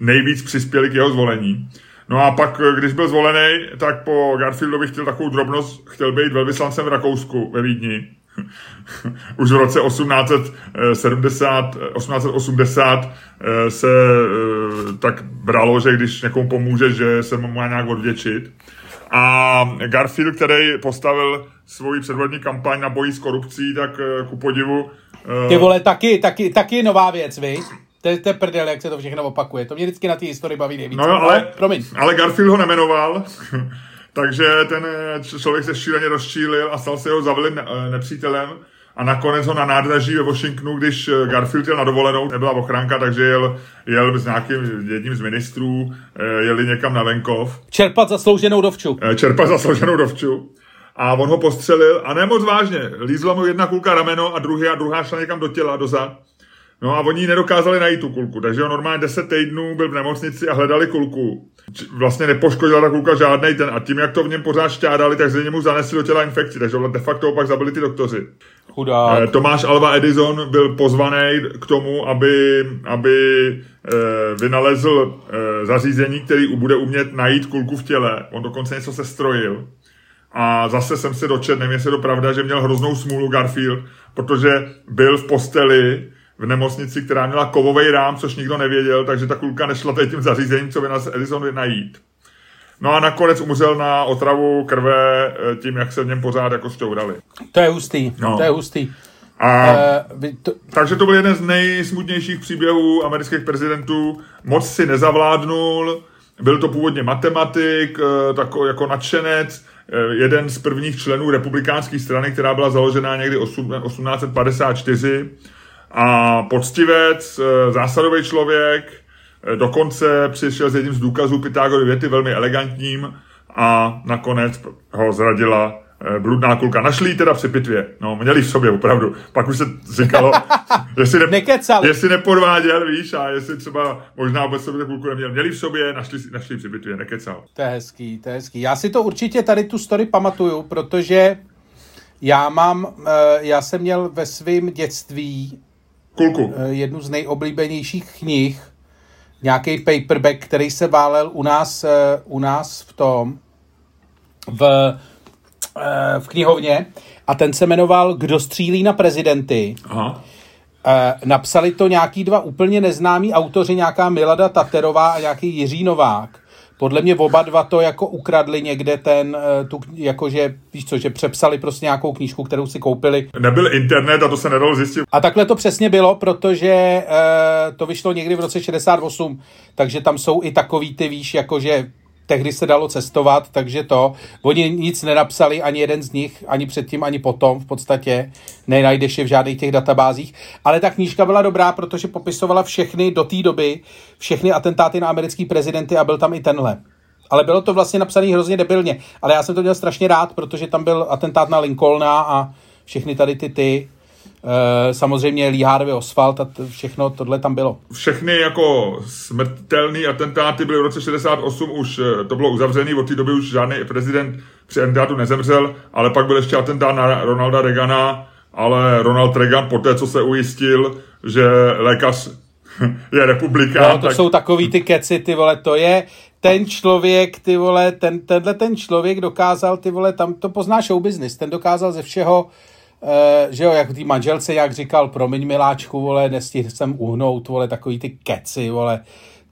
nejvíc přispěli k jeho zvolení. No a pak, když byl zvolený, tak po Garfieldovi chtěl takovou drobnost, chtěl být velvyslancem v Rakousku ve Vídni. Už v roce 1870, 1880 eh, se eh, tak bralo, že když někomu pomůže, že se mu má nějak odvěčit. A Garfield, který postavil svoji předvolební kampaň na boji s korupcí, tak eh, ku podivu... Ty vole, taky, taky, taky nová věc, vy? To je, to je prdel, jak se to všechno opakuje. To mě vždycky na té historii baví nejvíc. No, ale, ale, promiň. ale Garfield ho nemenoval, takže ten člověk se šíleně rozčílil a stal se jeho zavilým nepřítelem. A nakonec ho na nádraží ve Washingtonu, když Garfield jel na dovolenou, nebyla ochranka, takže jel, jel s nějakým jedním z ministrů, jeli někam na venkov. Čerpat zaslouženou dovču. Čerpat zaslouženou dovču. A on ho postřelil a nemoc vážně. Lízla mu jedna kulka rameno a druhá, a druhá šla někam do těla, do zad. No a oni nedokázali najít tu kulku, takže on normálně 10 týdnů byl v nemocnici a hledali kulku. Vlastně nepoškodila ta kulka žádný ten a tím, jak to v něm pořád šťádali, tak se němu zanesli do těla infekci, takže de facto opak zabili ty doktoři. Chudák. Eh, Tomáš Alva Edison byl pozvaný k tomu, aby, aby eh, vynalezl eh, zařízení, který bude umět najít kulku v těle. On dokonce něco se strojil. A zase jsem se dočetl, nevím, jestli je to pravda, že měl hroznou smůlu Garfield, protože byl v posteli v nemocnici, která měla kovový rám, což nikdo nevěděl, takže ta kulka nešla tady tím zařízením, co by nás Edison najít. No a nakonec umřel na otravu krve eh, tím, jak se v něm pořád jako šťourali. To je hustý, no. to je hustý. A, uh, to... Takže to byl jeden z nejsmutnějších příběhů amerických prezidentů. Moc si nezavládnul, byl to původně matematik, eh, takový jako nadšenec, jeden z prvních členů republikánské strany, která byla založena někdy 1854 a poctivec, eh, zásadový člověk, eh, dokonce přišel s jedním z důkazů Pythagorovy věty velmi elegantním a nakonec ho zradila eh, bludná kulka. Našli ji teda při pitvě. No, měli v sobě opravdu. Pak už se říkalo, jestli, ne, jestli nepodváděl, víš, a jestli třeba možná vůbec sobě kulku neměl. Měli v sobě, našli, našli při pitvě, nekecal. To je hezký, to je hezký. Já si to určitě tady tu story pamatuju, protože já mám, já jsem měl ve svém dětství Kulku. Eh, jednu z nejoblíbenějších knih, nějaký paperback, který se válel u nás, eh, u nás v tom, v, eh, v knihovně a ten se jmenoval Kdo střílí na prezidenty. Aha. Napsali to nějaký dva úplně neznámí autoři, nějaká Milada Taterová a nějaký Jiří Novák podle mě oba dva to jako ukradli někde ten, eh, tu, jakože, víš co, že přepsali prostě nějakou knížku, kterou si koupili. Nebyl internet a to se nedalo zjistit. A takhle to přesně bylo, protože e, to vyšlo někdy v roce 68, takže tam jsou i takový ty, víš, jakože tehdy se dalo cestovat, takže to, oni nic nenapsali, ani jeden z nich, ani předtím, ani potom v podstatě, nenajdeš je v žádných těch databázích, ale ta knížka byla dobrá, protože popisovala všechny do té doby, všechny atentáty na americký prezidenty a byl tam i tenhle. Ale bylo to vlastně napsané hrozně debilně, ale já jsem to měl strašně rád, protože tam byl atentát na Lincolna a všechny tady ty ty, samozřejmě Lee Harvey Oswald a to všechno tohle tam bylo. Všechny jako smrtelné atentáty byly v roce 68 už, eh, to bylo uzavřené, od té doby už žádný prezident při atentátu nezemřel, ale pak byl ještě atentát na Ronalda Reagana, ale Ronald Reagan poté, co se ujistil, že lékař je republikán. No, to tak... jsou takový ty keci, ty vole, to je ten člověk, ty vole, ten, tenhle ten člověk dokázal, ty vole, tam to pozná show business, ten dokázal ze všeho Uh, že jo, jak tý manželce, jak říkal, promiň miláčku, vole, nestihl jsem uhnout, vole, takový ty keci, vole,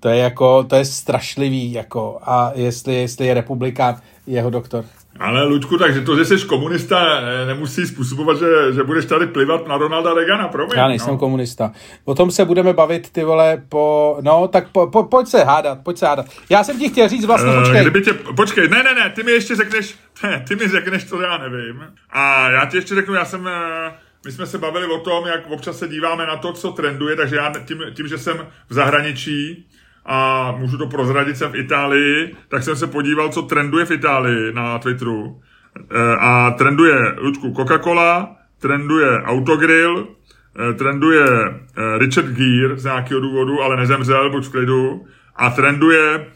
to je jako, to je strašlivý, jako, a jestli, jestli je republikán jeho doktor. Ale Luďku, takže to, že jsi komunista, nemusí způsobovat, že, že budeš tady plivat na Ronalda Reagana, promiň. Já nejsem no. komunista. O tom se budeme bavit, ty vole, po... No, tak po, po, pojď se hádat, pojď se hádat. Já jsem ti chtěl říct vlastně, uh, počkej. Kdyby tě, počkej, ne, ne, ne, ty mi ještě řekneš, ne, ty mi řekneš, co já nevím. A já ti ještě řeknu, já jsem... Eh, my jsme se bavili o tom, jak občas se díváme na to, co trenduje, takže já tím, tím že jsem v zahraničí, a můžu to prozradit, jsem v Itálii, tak jsem se podíval, co trenduje v Itálii na Twitteru. E, a trenduje, Lučku, Coca-Cola, trenduje Autogrill, e, trenduje e, Richard Gere z nějakého důvodu, ale nezemřel, buď v klidu, a trenduje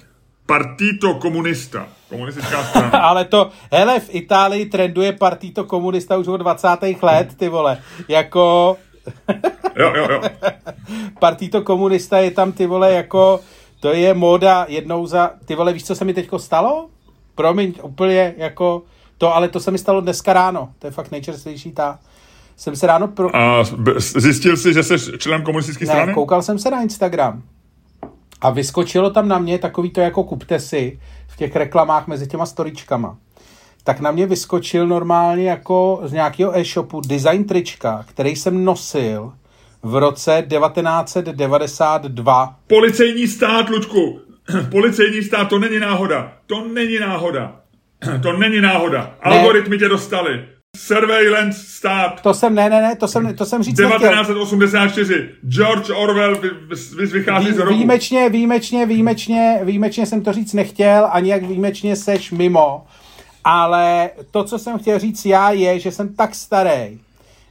Partito komunista. Komunistická strana. Ale to, hele, v Itálii trenduje partito komunista už od 20. let, ty vole. Jako... jo, jo, jo. partito komunista je tam, ty vole, jako... To je móda jednou za... Ty vole, víš, co se mi teďko stalo? Promiň, úplně jako... To, ale to se mi stalo dneska ráno. To je fakt nejčerstvější ta... Jsem se ráno pro... A zjistil jsi, že jsi členem komunistické strany? Ne, koukal jsem se na Instagram. A vyskočilo tam na mě takový to jako kupte si v těch reklamách mezi těma storičkama. Tak na mě vyskočil normálně jako z nějakého e-shopu design trička, který jsem nosil v roce 1992. Policejní stát, Ludku! Policejní stát, to není náhoda. To není náhoda. To není náhoda. Algoritmy tě dostali. Surveillance stát. To jsem, ne, ne, ne, to jsem, to jsem říct 1984. Nechtěl. George Orwell vy, vy, vychází Vý, z roku. Výjimečně, výjimečně, výjimečně, výjimečně jsem to říct nechtěl, ani jak výjimečně seš mimo. Ale to, co jsem chtěl říct já, je, že jsem tak starý,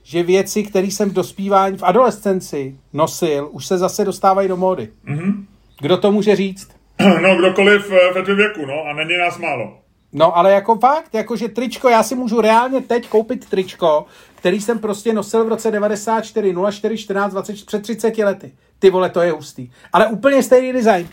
že věci, které jsem v dospívání, v adolescenci nosil, už se zase dostávají do módy. Mm-hmm. Kdo to může říct? No, kdokoliv eh, ve věku, no, a není nás málo. No, ale jako fakt, jakože tričko, já si můžu reálně teď koupit tričko, který jsem prostě nosil v roce 94, 04, 14, 20, před 30 lety. Ty vole, to je hustý. Ale úplně stejný design.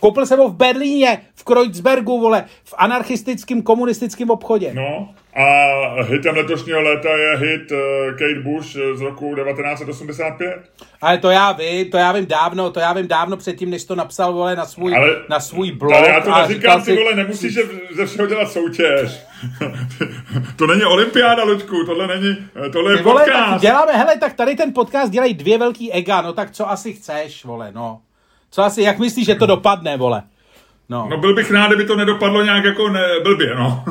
Koupil jsem ho v Berlíně, v Kreuzbergu, vole, v anarchistickém komunistickém obchodě. No, a hitem letošního léta je hit uh, Kate Bush z roku 1985. Ale to já vím, to já vím dávno, to já vím dávno předtím, než to napsal, vole, na svůj, Ale, na svůj blog. Ale já to neříkám si, vole, nemusíš ze všeho dělat soutěž. to není olympiáda, Ludku, tohle není, tohle je vole, podcast. Tak děláme, hele, tak tady ten podcast dělají dvě velký ega, no tak co asi chceš, vole, no. Co asi, jak myslíš, že to dopadne, vole? No. no byl bych rád, kdyby to nedopadlo nějak jako ne, blbě, no.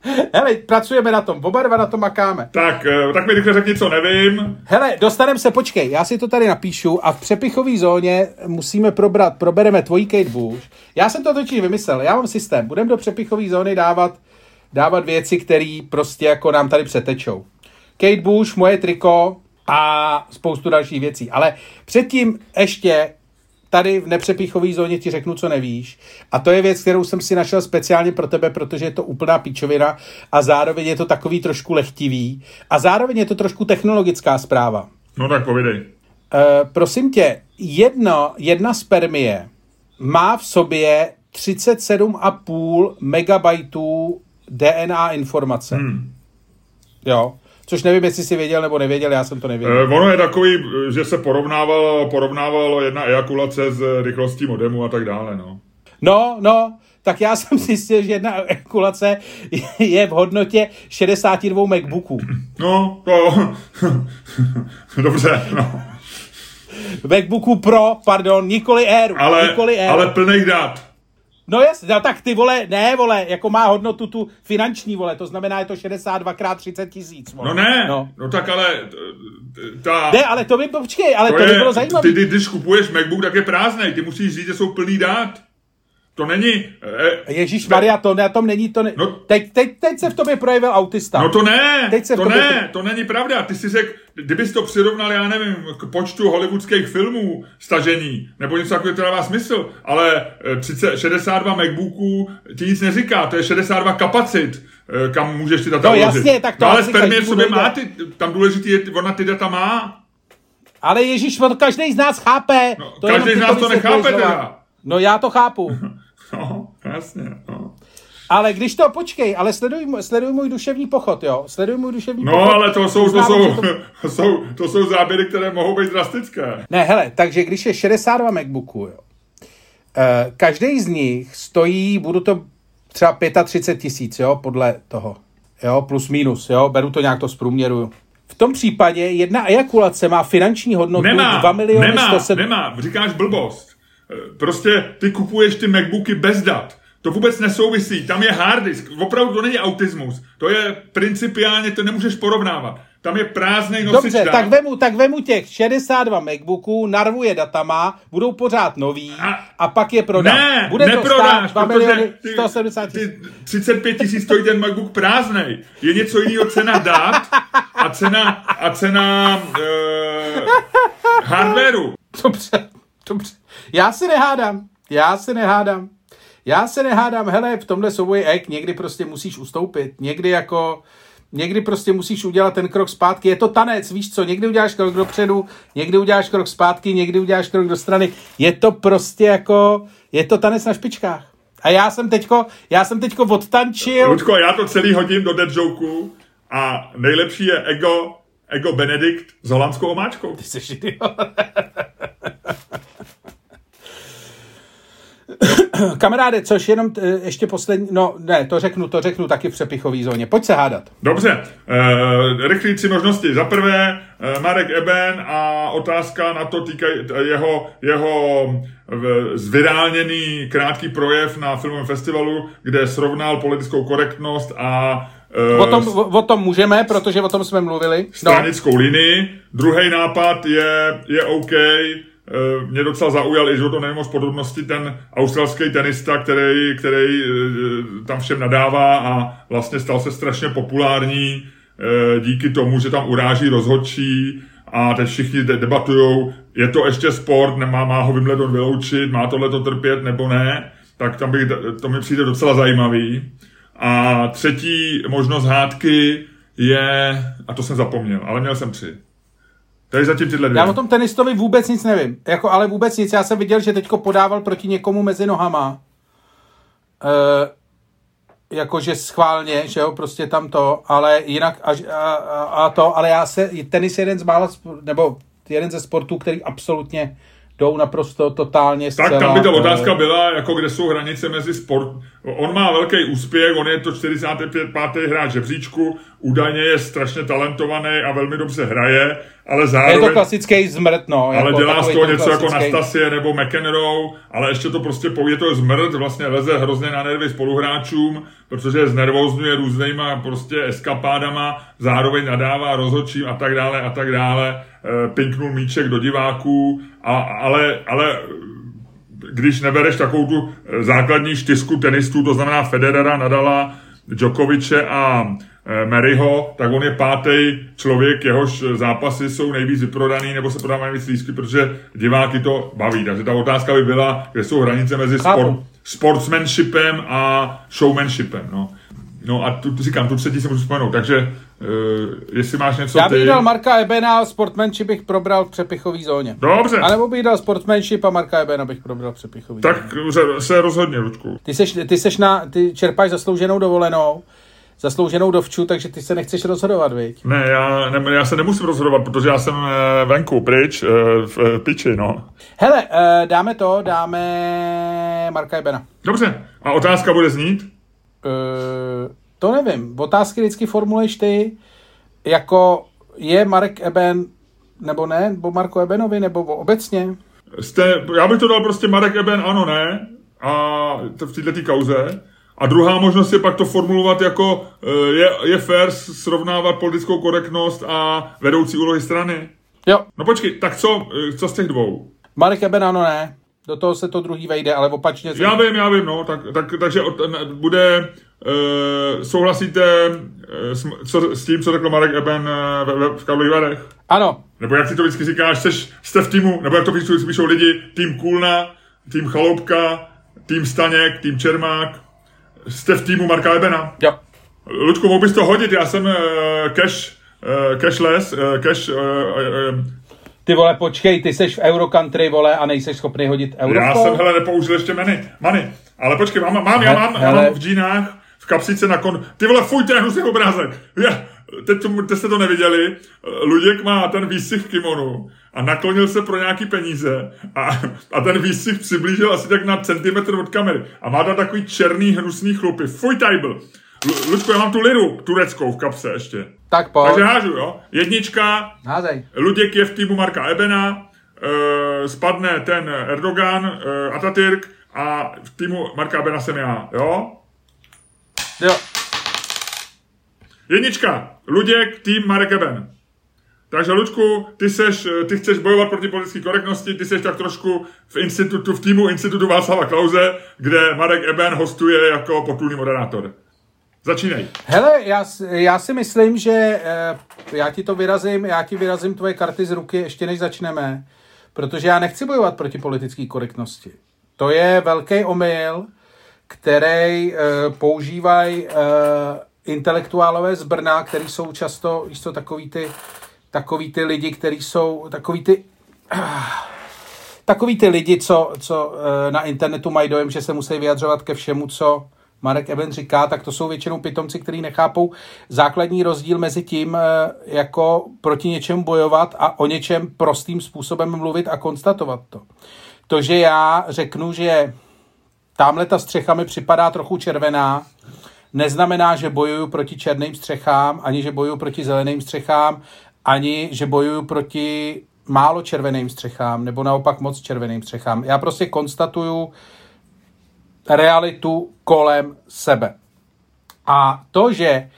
Hele, pracujeme na tom, oba dva na tom makáme. Tak, eh, tak mi rychle řekni, co nevím. Hele, dostaneme se, počkej, já si to tady napíšu a v přepichové zóně musíme probrat, probereme tvojí Kate Bush. Já jsem to totiž vymyslel, já mám systém, budeme do přepichové zóny dávat, dávat věci, které prostě jako nám tady přetečou. Kate Bush, moje triko a spoustu dalších věcí. Ale předtím ještě tady v nepřepichové zóně ti řeknu, co nevíš. A to je věc, kterou jsem si našel speciálně pro tebe, protože je to úplná píčovina a zároveň je to takový trošku lehtivý a zároveň je to trošku technologická zpráva. No tak povidej. Uh, prosím tě, jedno, jedna spermie má v sobě 37,5 megabajtů DNA informace. Hmm. Jo. Což nevím, jestli si věděl nebo nevěděl, já jsem to nevěděl. Eh, ono je takový, že se porovnávalo, porovnávalo jedna ejakulace s rychlostí modemu a tak dále, no. No, no, tak já jsem zjistil, že jedna ejakulace je v hodnotě 62 MacBooků. No, to... Dobře, no. MacBooku Pro, pardon, nikoli Air. Ale, nikoli Air. ale plných dat. No jasně, no, tak ty vole, ne vole, jako má hodnotu tu finanční vole, to znamená, je to 62 krát 30 tisíc. No ne, no. no tak ale ta... Ne, ale to by, počkej, ale to, to by bylo zajímavé. Ty, ty, když kupuješ MacBook, tak je prázdnej, ty musíš říct, že jsou plný dát. To není... Eh, Ježíš Maria, to na tom není to... Ne... No, teď, teď, teď se v tobě projevil autista. No to ne, teď se to tobě... ne, to není pravda. Ty si řekl, kdybys to přirovnal, já nevím, k počtu hollywoodských filmů stažení, nebo něco takového, to dává smysl, ale 30, 62 MacBooků ti nic neříká, to je 62 kapacit, eh, kam můžeš ty data No jasně, tak to no, ale spermie v sobě má, ty, tam důležitý je, ona ty data má. Ale Ježíš, každý z nás chápe. No, to každý z nás to nechápe teda. No já to chápu. Jasně, no. Ale když to, počkej, ale sleduj, sleduj můj duševní pochod, jo? Sleduj můj duševní no, pochod. No, ale to jsou, to jsou, to... jsou, to jsou záběry, které mohou být drastické. Ne, hele, takže když je 62 MacBooků, jo, eh, každý z nich stojí, budu to třeba 35 tisíc, jo, podle toho, jo, plus minus, jo, beru to nějak to zprůměruju. V tom případě jedna ejakulace má finanční hodnotu nemá, 2 miliony nemá, 100... nemá, říkáš blbost. Eh, prostě ty kupuješ ty MacBooky bez dat. To vůbec nesouvisí. Tam je hard disk. Opravdu to není autismus. To je principiálně, to nemůžeš porovnávat. Tam je prázdný nosič Dobře, dat. tak vemu, tak vemu těch 62 MacBooků, narvuje datama, budou pořád nový a, a pak je prodám. Ne, Bude neprodáš, to protože ty, 170 ty 35 tisíc stojí ten MacBook prázdnej. Je něco jiného cena dat a cena, a cena uh, hardwareu. Dobře. Dobře. Já si nehádám. Já si nehádám. Já se nehádám, hele, v tomhle souboji ek, někdy prostě musíš ustoupit. Někdy jako, někdy prostě musíš udělat ten krok zpátky. Je to tanec, víš co, někdy uděláš krok dopředu, někdy uděláš krok zpátky, někdy uděláš krok do strany. Je to prostě jako, je to tanec na špičkách. A já jsem teďko, já jsem teďko odtančil. Lučko, já to celý hodím do dead joke a nejlepší je Ego, Ego Benedikt s holandskou omáčkou. Ty jsi idiot. Kamaráde, což jenom t- ještě poslední, no ne, to řeknu, to řeknu taky v přepichové zóně. Pojď se hádat. Dobře, e, rychlí tři možnosti. Za prvé e, Marek Eben a otázka na to týkaj jeho, jeho zvirálněný krátký projev na filmovém festivalu, kde srovnal politickou korektnost a O tom, o, o tom můžeme, protože o tom jsme mluvili. Stranickou no. linii. Druhý nápad je, je OK, Eh, mě docela zaujal, i to nevím moc podrobnosti, ten australský tenista, který, který eh, tam všem nadává a vlastně stal se strašně populární eh, díky tomu, že tam uráží rozhodčí a teď všichni debatujou, je to ještě sport, nemá, má ho Wimbledon vyloučit, má tohle to trpět nebo ne, tak tam bych, to mi přijde docela zajímavý. A třetí možnost hádky je, a to jsem zapomněl, ale měl jsem tři. Je zatím tyhle dvě. Já o tom tenistovi vůbec nic nevím. Jako, ale vůbec nic. Já jsem viděl, že teďko podával proti někomu mezi nohama. E, jakože schválně, že jo, prostě tam to, ale jinak a, a, a to, ale já se, tenis je jeden z mála, nebo jeden ze sportů, který absolutně jdou naprosto totálně zcela... Tak tam by ta otázka byla, jako kde jsou hranice mezi sport. On má velký úspěch, on je to 45. hráč žebříčku, údajně je strašně talentovaný a velmi dobře hraje, ale zároveň... Je to klasický zmrt, no. Ale jako dělá z toho něco klasický... jako Nastasie nebo McEnroe, ale ještě to prostě je to zmrt, vlastně leze hrozně na nervy spoluhráčům, protože je znervozňuje různýma prostě eskapádama, zároveň nadává rozhodčím a tak dále a tak dále, e, pinknul míček do diváků, a, ale, ale když nebereš takovou tu základní štisku tenistů, to znamená Federera, Nadala, Djokoviče a Eh, Maryho, tak on je pátý člověk, jehož zápasy jsou nejvíc vyprodaný nebo se prodávají víc lístky, protože diváky to baví. Takže ta otázka by byla, kde jsou hranice mezi sport, sportsmanshipem a showmanshipem. No. No a tu, říkám, tu třetí se můžu vzpomenout, takže uh, jestli máš něco Já bych ty... dal Marka Ebena, sportmanship bych probral v přepichové zóně. Dobře. A nebo bych dal sportmanship a Marka Ebena bych probral v přepichové Tak zóně. se rozhodně, Ludku. Ty, seš, ty, seš na, ty čerpáš zaslouženou dovolenou, zaslouženou dovču, takže ty se nechceš rozhodovat, viď? Ne, já, ne, já se nemusím rozhodovat, protože já jsem eh, venku, pryč, eh, v eh, piči, no. Hele, dáme to, dáme Marka Ebena. Dobře, a otázka bude znít? Uh, to nevím, otázky vždycky formuluješ ty, jako je Marek Eben, nebo ne, nebo Marko Ebenovi, nebo obecně? Jste, já bych to dal prostě Marek Eben, ano, ne, a to v této kauze. A druhá možnost je pak to formulovat jako eh, je, je fér srovnávat politickou korektnost a vedoucí úlohy strany. Jo. No počkej, tak co, eh, co z těch dvou? Marek Ebenano ne. Do toho se to druhý vejde, ale opačně... Já vím, já vím, no. Tak, tak, takže bude... Uh, souhlasíte uh, s, co, s tím, co řekl Marek Eben uh, v, v Karlových Varech? Ano. Nebo jak si to vždycky říkáš, seš, jste v týmu, nebo jak to píšou, píšou lidi, tým Kulna, tým Chaloupka, tým Staněk, tým Čermák, Jste v týmu Marka Lebena? Jo. Ludku, mohl bys to hodit? Já jsem uh, cash, uh, cashless, uh, cash... Uh, uh, ty vole, počkej, ty jsi v Eurocountry, vole, a nejsi schopný hodit euro. Já jsem, hele, nepoužil ještě money, money. Ale počkej, mám, mám, já mám, já mám v džínách, v kapsice na kon... Ty vole, fuj, to je hnusný obrázek. Já, teď, to, teď jste to neviděli. Luděk má ten výsih v kimonu a naklonil se pro nějaký peníze a, a ten výstřih přiblížil asi tak na centimetr od kamery a má tam takový černý hnusný chlupy. Fuj tajbl. Ludku, já mám tu liru tureckou v kapse ještě. Tak pojď. Takže hážu, jo. Jednička. Házej. Luděk je v týmu Marka Ebena. E, spadne ten Erdogan, e, Atatürk a v týmu Marka Ebena jsem já, jo? Jo. Jednička. Luděk, tým Marek Eben. Takže Lučku, ty, seš, ty chceš bojovat proti politické korektnosti, ty seš tak trošku v institutu, v týmu institutu Václava Klauze, kde Marek Eben hostuje jako potulný moderátor. Začínej. Hele, já, já si myslím, že eh, já ti to vyrazím, já ti vyrazím tvoje karty z ruky ještě než začneme, protože já nechci bojovat proti politické korektnosti. To je velký omyl, který uh, používají intelektuálové z Brna, který jsou často, víš co, takový ty, takový ty lidi, kteří jsou, takový ty, takový ty lidi, co, co uh, na internetu mají dojem, že se musí vyjadřovat ke všemu, co Marek Eben říká, tak to jsou většinou pitomci, kteří nechápou základní rozdíl mezi tím, uh, jako proti něčemu bojovat a o něčem prostým způsobem mluvit a konstatovat to. To, že já řeknu, že tamhle ta střecha mi připadá trochu červená, neznamená, že bojuju proti černým střechám, ani že bojuju proti zeleným střechám, ani že bojuju proti málo červeným střechám, nebo naopak moc červeným střechám. Já prostě konstatuju realitu kolem sebe. A to, že e,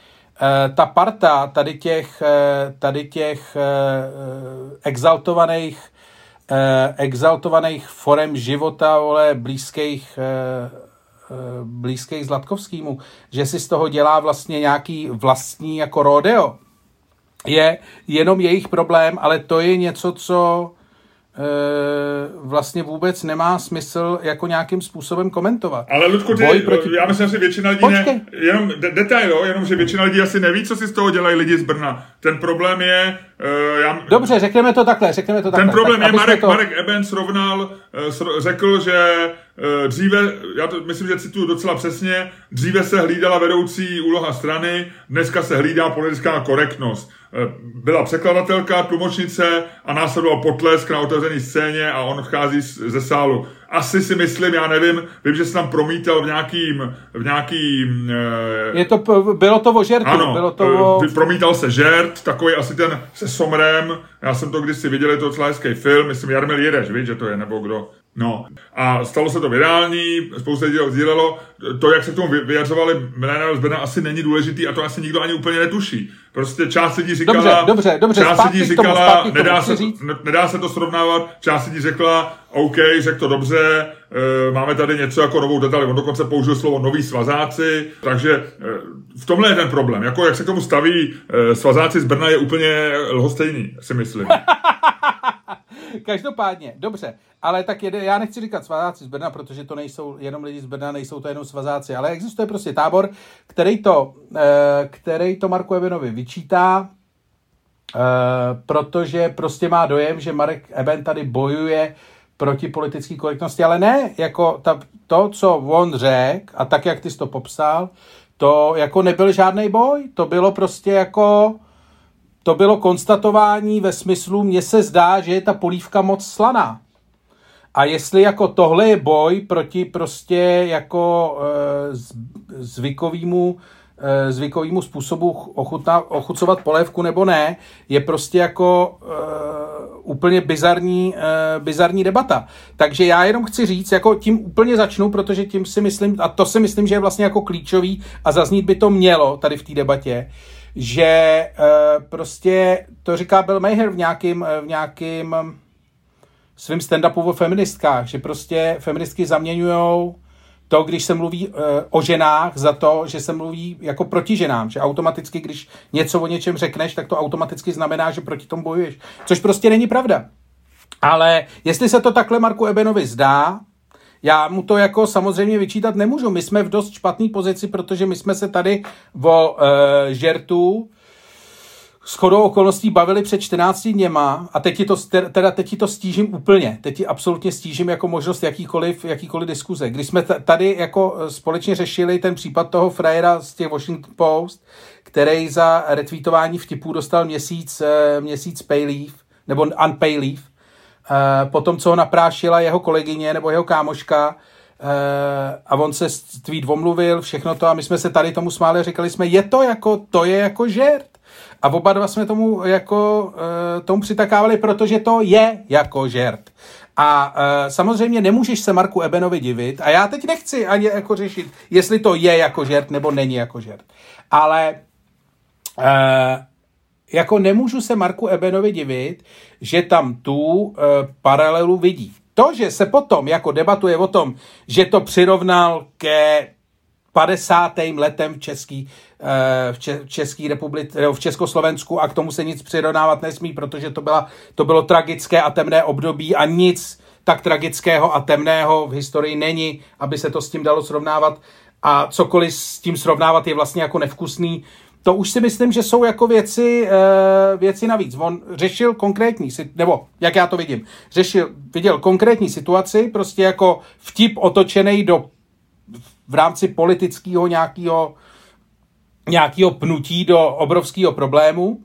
ta parta tady těch, e, tady těch e, exaltovaných eh, exaltovaných forem života, vole, blízkých, eh, eh, blízkých Zlatkovskýmu, že si z toho dělá vlastně nějaký vlastní jako rodeo, je jenom jejich problém, ale to je něco, co Eh, vlastně vůbec nemá smysl jako nějakým způsobem komentovat. Ale Ludku, ty, Boj proti... já myslím, že většina lidí ne, jenom de- detail, jo, jenom, že většina lidí asi neví, co si z toho dělají lidi z Brna. Ten problém je... Uh, já, Dobře, řekneme to takhle, řekneme to takhle. Ten problém tak, je, Marek, to... Marek Eben srovnal, uh, řekl, že uh, dříve, já to myslím, že cituju docela přesně, dříve se hlídala vedoucí úloha strany, dneska se hlídá politická korektnost. Eh, byla překladatelka, tlumočnice a následoval potlesk na otevřené scéně a on vchází ze sálu. Asi si myslím, já nevím, vím, že se tam promítal v nějakým, v nějakým... Je to, bylo to o žertu. Ano, bylo to eh, o... promítal se žert, takový asi ten se Somrem, já jsem to kdysi viděl, je to docela hezký film, myslím Jarmil Jireš, víš, že to je, nebo kdo. No a stalo se to virální, spousta lidí ho sdílelo. To, jak se k tomu vyjadřovali mileniál z Brna, asi není důležitý a to asi nikdo ani úplně netuší. Prostě část lidí říkala, dobře, dobře, dobře, část lidí říkala, tomu, nedá, se, říct. nedá se to srovnávat, část lidí řekla, OK, řekl to dobře, e, máme tady něco jako novou detail, on dokonce použil slovo noví svazáci, takže e, v tomhle je ten problém. Jako jak se k tomu staví e, svazáci z Brna je úplně lhostejný, si myslím. Každopádně, dobře, ale tak jede, já nechci říkat svazáci z Brna, protože to nejsou jenom lidi z Brna, nejsou to jenom svazáci, ale existuje prostě tábor, který to, eh, který to Marku Ebenovi vyčítá, eh, protože prostě má dojem, že Marek Eben tady bojuje proti politické korektnosti, ale ne, jako ta, to, co on řekl a tak, jak ty jsi to popsal, to jako nebyl žádný boj, to bylo prostě jako to bylo konstatování ve smyslu, mně se zdá, že je ta polívka moc slaná. A jestli jako tohle je boj proti prostě jako e, zvykovýmu, e, zvykovýmu způsobu ochutna, ochucovat polévku nebo ne, je prostě jako e, úplně bizarní, e, bizarní debata. Takže já jenom chci říct, jako tím úplně začnu, protože tím si myslím, a to si myslím, že je vlastně jako klíčový a zaznít by to mělo tady v té debatě, že uh, prostě to říká Bill Maher v nějakým, v nějakým svým stand-upu o feministkách, že prostě feministky zaměňují to, když se mluví o ženách, za to, že se mluví jako proti ženám, že automaticky, když něco o něčem řekneš, tak to automaticky znamená, že proti tomu bojuješ. Což prostě není pravda. Ale jestli se to takhle Marku Ebenovi zdá, já mu to jako samozřejmě vyčítat nemůžu. My jsme v dost špatné pozici, protože my jsme se tady o uh, žertu s chodou okolností bavili před 14 dněma a teď ti to, teda teď ti to stížím úplně. Teď ti absolutně stížím jako možnost jakýkoliv, jakýkoliv diskuze. Když jsme tady jako eh, společně řešili ten případ toho frajera z těch Washington Post, který za retweetování vtipů dostal měsíc, eh, měsíc pay leave, nebo unpay leave, Eh, potom, co ho naprášila jeho kolegyně nebo jeho kámoška eh, a on se tweet omluvil, všechno to a my jsme se tady tomu smáli říkali jsme, je to jako, to je jako žert. A oba dva jsme tomu jako eh, tomu přitakávali, protože to je jako žert. A samozřejmě nemůžeš se Marku Ebenovi divit a já teď nechci ani jako řešit, jestli to je jako žert nebo není jako žert. Ale jako nemůžu se Marku Ebenovi divit, že tam tu e, paralelu vidí. To, že se potom jako debatuje o tom, že to přirovnal ke 50. letem v Český, eh, v, Če, v Český republice, v Československu a k tomu se nic přirovnávat nesmí, protože to, byla, to bylo tragické a temné období a nic tak tragického a temného v historii není, aby se to s tím dalo srovnávat a cokoliv s tím srovnávat je vlastně jako nevkusný. To už si myslím, že jsou jako věci, eh, věci navíc. On řešil konkrétní, nebo jak já to vidím, řešil, viděl konkrétní situaci, prostě jako vtip otočený do v rámci politického nějakého nějakého pnutí do obrovského problému.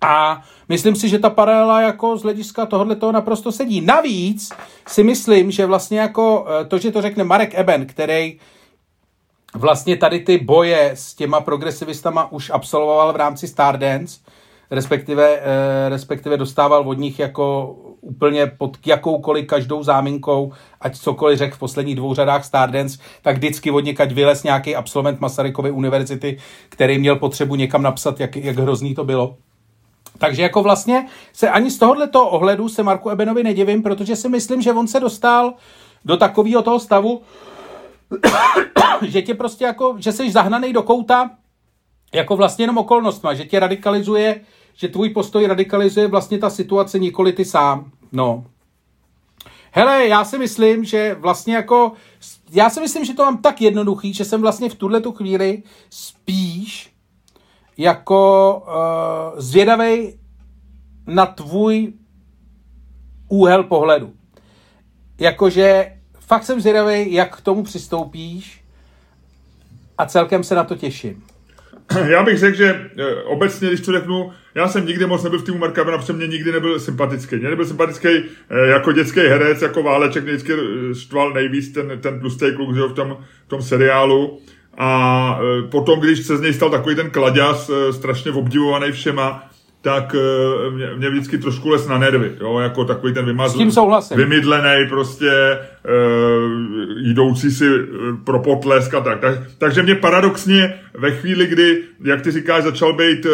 A myslím si, že ta paralela jako z hlediska tohohle toho naprosto sedí. Navíc si myslím, že vlastně jako eh, to, že to řekne Marek Eben, který vlastně tady ty boje s těma progresivistama už absolvoval v rámci Stardance, respektive, eh, respektive dostával od nich jako úplně pod jakoukoliv každou záminkou, ať cokoliv řekl v posledních dvou řadách Stardance, tak vždycky od někaď vylez nějaký absolvent Masarykovy univerzity, který měl potřebu někam napsat, jak, jak hrozný to bylo. Takže jako vlastně se ani z tohoto ohledu se Marku Ebenovi nedivím, protože si myslím, že on se dostal do takového toho stavu, že tě prostě jako, že jsi zahnaný do kouta jako vlastně jenom okolnostma, že tě radikalizuje, že tvůj postoj radikalizuje vlastně ta situace, nikoli ty sám. No. Hele, já si myslím, že vlastně jako, já si myslím, že to mám tak jednoduchý, že jsem vlastně v tuhle tu chvíli spíš jako uh, zvědavej na tvůj úhel pohledu. Jakože fakt jsem zvědavý, jak k tomu přistoupíš a celkem se na to těším. Já bych řekl, že eh, obecně, když to řeknu, já jsem nikdy moc nebyl v týmu Marka Bena, protože mě nikdy nebyl sympatický. Mě nebyl sympatický eh, jako dětský herec, jako váleček, mě vždycky eh, štval nejvíc ten, ten tlustý kluk že v, tom, v tom seriálu. A potom, když se z něj stal takový ten kladěz, strašně obdivovaný všema, tak eh, mě, mě vždycky trošku les na nervy, jo, jako takový ten vymazl, vymydlený prostě uh, jdoucí si eh, pro potlesk a tak. tak. Takže mě paradoxně ve chvíli, kdy, jak ty říkáš, začal být,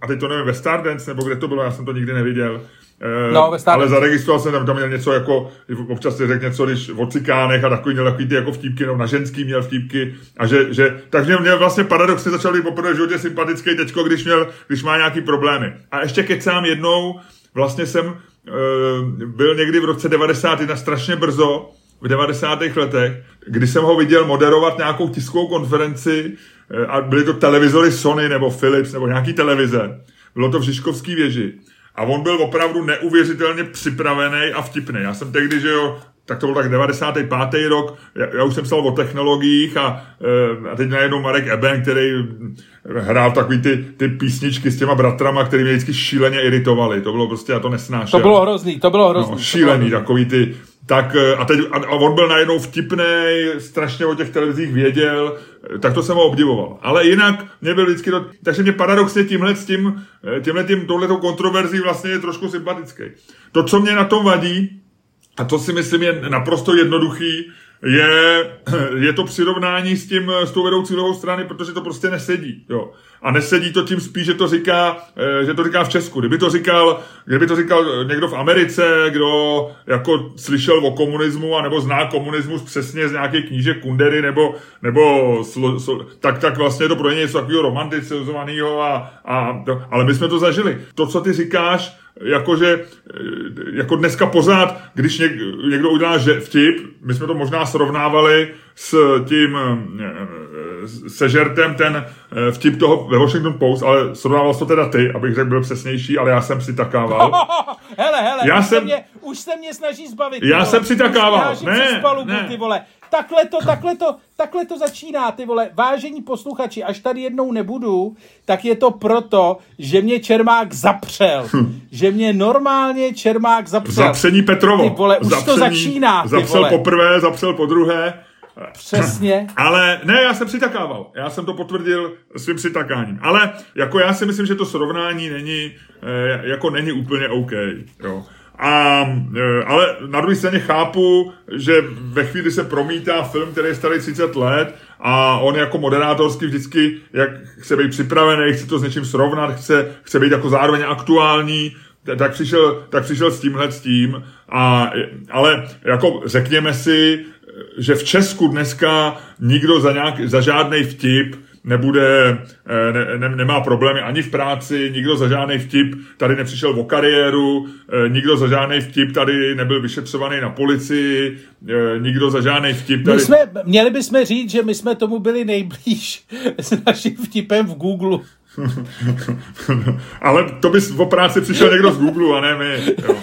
a teď to nevím, ve Stardance, nebo kde to bylo, já jsem to nikdy neviděl, Eh, no, ale zaregistroval jsem tam, tam měl něco jako, občas si řekl něco, když o cikánech a takový měl takový ty jako vtípky, no na ženský měl vtípky a že, že takže mě vlastně paradoxně začal být poprvé v životě sympatický teďko, když, měl, když má nějaký problémy. A ještě kecám jednou, vlastně jsem e, byl někdy v roce 91 strašně brzo, v 90. letech, kdy jsem ho viděl moderovat nějakou tiskovou konferenci e, a byly to televizory Sony nebo Philips nebo nějaký televize. Bylo to v Žižkovský věži. A on byl opravdu neuvěřitelně připravený a vtipný. Já jsem tehdy, že jo, tak to byl tak 95. rok, já, já už jsem psal o technologiích a, eh, a teď najednou Marek Eben, který hrál takový ty, ty písničky s těma bratrama, který mě vždycky šíleně iritovali. To bylo prostě, já to nesnášel. To bylo hrozný, to bylo hrozný. No, šílený, takový ty, tak eh, a, teď, a on byl najednou vtipný, strašně o těch televizích věděl, eh, tak to jsem ho obdivoval. Ale jinak mě byl vždycky, do, takže mě paradoxně tímhle s tím, eh, tímhle tím, touhletou kontroverzí vlastně je trošku sympatický. To, co mě na tom vadí, a to si myslím je naprosto jednoduchý, je, je to přirovnání s tím, s tou vedoucí druhou strany, protože to prostě nesedí. Jo. A nesedí to tím spíš, že to říká, eh, že to říká v Česku. Kdyby to říkal, kdyby to říkal někdo v Americe, kdo jako slyšel o komunismu a nebo zná komunismus přesně z nějaké kníže Kundery nebo, nebo slo, slo, tak, tak vlastně je to pro ně něco takového romanticizovaného a, a, ale my jsme to zažili. To, co ty říkáš, jakože jako dneska pořád, když někdo udělá vtip, my jsme to možná srovnávali s tím eh, sežertem ten eh, vtip toho ve Washington Post, ale srovnával to teda ty, abych řekl, byl přesnější, ale já jsem si takával. hele, hele, já už, jsem, se mě, už se mě snaží zbavit. Já jsem si takával. Ne, palubu, ne. Ty vole. Takhle to, takhle to, takhle to začíná, ty vole. Vážení posluchači, až tady jednou nebudu, tak je to proto, že mě Čermák zapřel. Hm. Že mě normálně Čermák zapřel. Zapření Petrovo. Ty vole, už zapření, to začíná, ty Zapřel vole. poprvé, zapřel po druhé. Přesně. Ale ne, já jsem přitakával. Já jsem to potvrdil svým přitakáním. Ale jako já si myslím, že to srovnání není, eh, jako není úplně OK. Jo. A, e, ale na druhé straně chápu, že ve chvíli se promítá film, který je starý 30 let a on jako moderátorský vždycky jak chce být připravený, chce to s něčím srovnat, chce, chce být jako zároveň aktuální, tak přišel, tak přišel s tímhle s tím. A, ale jako řekněme si, že v Česku dneska nikdo za, nějak, za žádný vtip nebude, eh, ne, ne, nemá problémy ani v práci, nikdo za žádný vtip tady nepřišel o kariéru, eh, nikdo za žádný vtip tady nebyl vyšetřovaný na policii, eh, nikdo za žádný vtip tady... My jsme, měli bychom říct, že my jsme tomu byli nejblíž s naším vtipem v Google. Ale to bys o práci přišel někdo z Google a ne my. Jo.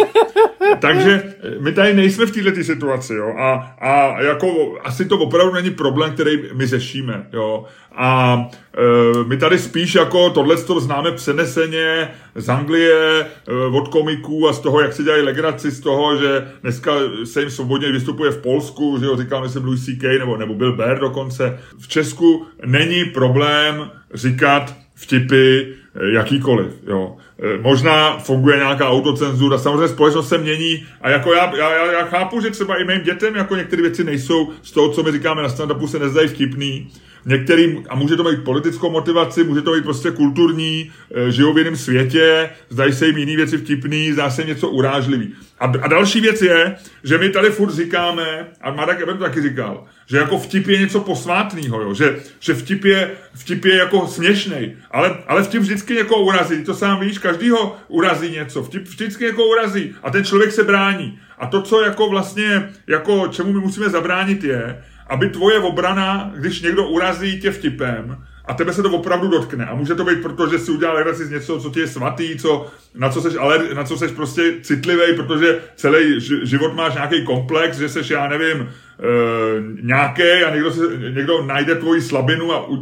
Takže my tady nejsme v této situaci, jo. A, a jako asi to opravdu není problém, který my řešíme, jo. A e, my tady spíš jako tohle to známe přeneseně z Anglie, e, od komiků a z toho, jak si dělají legraci z toho, že dneska se jim svobodně vystupuje v Polsku, že jo, říkal jsem Louis C.K. nebo, nebo Bill Bear dokonce. V Česku není problém říkat vtipy e, jakýkoliv, jo. E, možná funguje nějaká autocenzura, samozřejmě společnost se mění a jako já, já, já chápu, že třeba i mým dětem jako některé věci nejsou z toho, co my říkáme na stand se nezdají vtipný, některým, a může to být politickou motivaci, může to být prostě kulturní, e, žijou v jiném světě, zdají se jim jiné věci vtipný, zdá se něco urážlivý. A, a další věc je, že my tady furt říkáme, a Marek Eben to taky říkal, že jako vtip je něco posvátného? Že, že vtip, je, vtip je jako směšný, ale, ale vtip vždycky někoho urazí, to sám víš, každýho urazí něco, vtip vždycky někoho urazí a ten člověk se brání. A to, co jako vlastně, jako čemu my musíme zabránit je, aby tvoje obrana, když někdo urazí tě vtipem, a tebe se to opravdu dotkne. A může to být proto, že si udělal legraci z něco, co ti je svatý, co, na, co seš, ale, na co seš prostě citlivý, protože celý život máš nějaký komplex, že seš, já nevím, e, nějaký a někdo, se, někdo najde tvoji slabinu a u,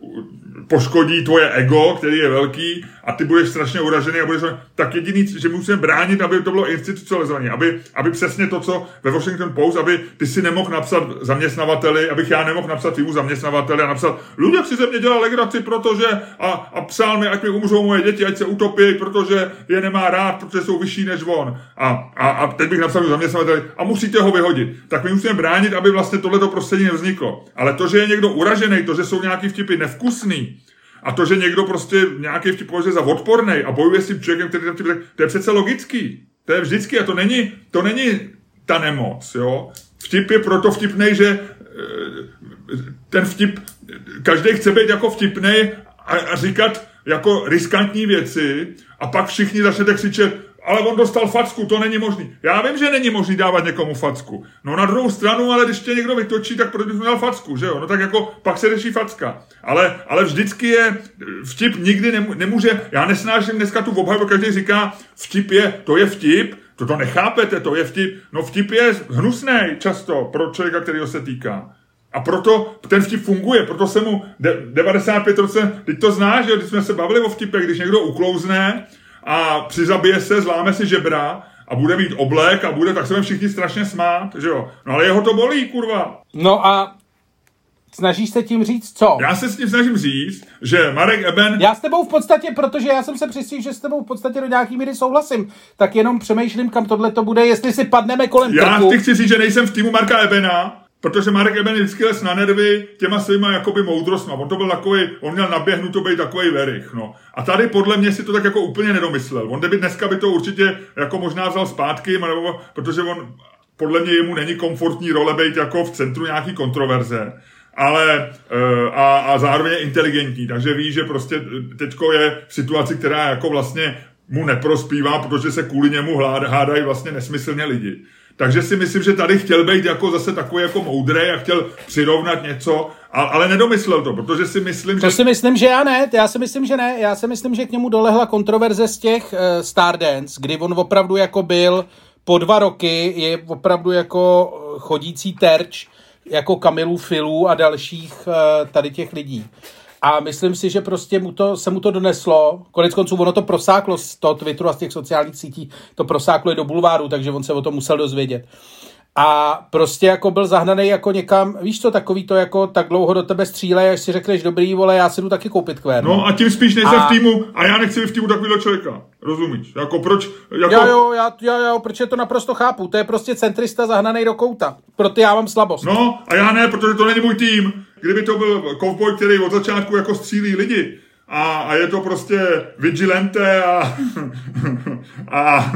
u, poškodí tvoje ego, který je velký a ty budeš strašně uražený a budeš tak jediný, že musíme bránit, aby to bylo institucionalizované, aby, aby přesně to, co ve Washington Post, aby ty si nemohl napsat zaměstnavateli, abych já nemohl napsat týmu zaměstnavateli a napsat, lidé si ze mě dělal legraci, protože a, a psal mi, ať mi umřou moje děti, ať se utopí, protože je nemá rád, protože jsou vyšší než on. A, a, a teď bych napsal zaměstnavateli a musíte ho vyhodit. Tak my musíme bránit, aby vlastně tohleto prostředí nevzniklo. Ale to, že je někdo uražený, to, že jsou nějaký vtipy nevkusný, a to, že někdo prostě nějaký vtip považuje za odporný a bojuje s tím člověkem, který tam vtip, to je přece logický. To je vždycky a to není, to není ta nemoc, jo. Vtip je proto vtipný, že eh, ten vtip, každý chce být jako vtipný a, a říkat jako riskantní věci a pak všichni začnete křičet, ale on dostal facku, to není možný. Já vím, že není možný dávat někomu facku. No na druhou stranu, ale když tě někdo vytočí, tak proč bys měl facku, že jo? No tak jako pak se řeší facka. Ale, ale vždycky je, vtip nikdy nemůže, já nesnáším dneska tu obhajobu, každý říká, vtip je, to je vtip, to to nechápete, to je vtip. No vtip je hnusný často pro člověka, kterého se týká. A proto ten vtip funguje, proto se mu 95%, teď to znáš, že když jsme se bavili o vtipech, když někdo uklouzne, a přizabije se, zláme si žebra a bude mít oblek a bude, tak se všichni strašně smát, že jo. No ale jeho to bolí, kurva. No a Snažíš se tím říct co? Já se s tím snažím říct, že Marek Eben... Já s tebou v podstatě, protože já jsem se přesvědčil, že s tebou v podstatě do nějaký míry souhlasím, tak jenom přemýšlím, kam tohle to bude, jestli si padneme kolem Já trku. chci říct, že nejsem v týmu Marka Ebena, Protože Marek Eben vždycky les na nervy těma svýma jakoby moudrostma. On to byl takový, on měl naběhnout to být takový verich, no. A tady podle mě si to tak jako úplně nedomyslel. On by dneska by to určitě jako možná vzal zpátky, nebo, protože on podle mě jemu není komfortní role být jako v centru nějaký kontroverze ale eh, a, a zároveň je inteligentní, takže ví, že prostě teďko je v situaci, která jako vlastně mu neprospívá, protože se kvůli němu hádají vlastně nesmyslně lidi. Takže si myslím, že tady chtěl být jako zase takový jako moudrý a chtěl přirovnat něco, ale nedomyslel to, protože si myslím, že... To si myslím, že já ne, já si myslím, že ne. Já si myslím, že k němu dolehla kontroverze z těch uh, Stardance, kdy on opravdu jako byl po dva roky, je opravdu jako eh, chodící terč, jako Kamilu Filů a dalších uh, tady těch lidí. A myslím si, že prostě mu to, se mu to doneslo. Konec konců ono to prosáklo z toho Twitteru a z těch sociálních sítí, to prosáklo i do bulváru, takže on se o tom musel dozvědět. A prostě jako byl zahnaný jako někam, víš co, takový to jako tak dlouho do tebe stříle, až si řekneš, dobrý vole, já si jdu taky koupit kvér. No a tím spíš nejsem a... v týmu a já nechci být v týmu takového člověka. Rozumíš? Jako proč? Jako... Jo, jo, já, já, já, proč to naprosto chápu. To je prostě centrista zahnaný do kouta. Proto já mám slabost. No a já ne, protože to není můj tým. Kdyby to byl kovboj, který od začátku jako střílí lidi, a, a je to prostě vigilante a, a,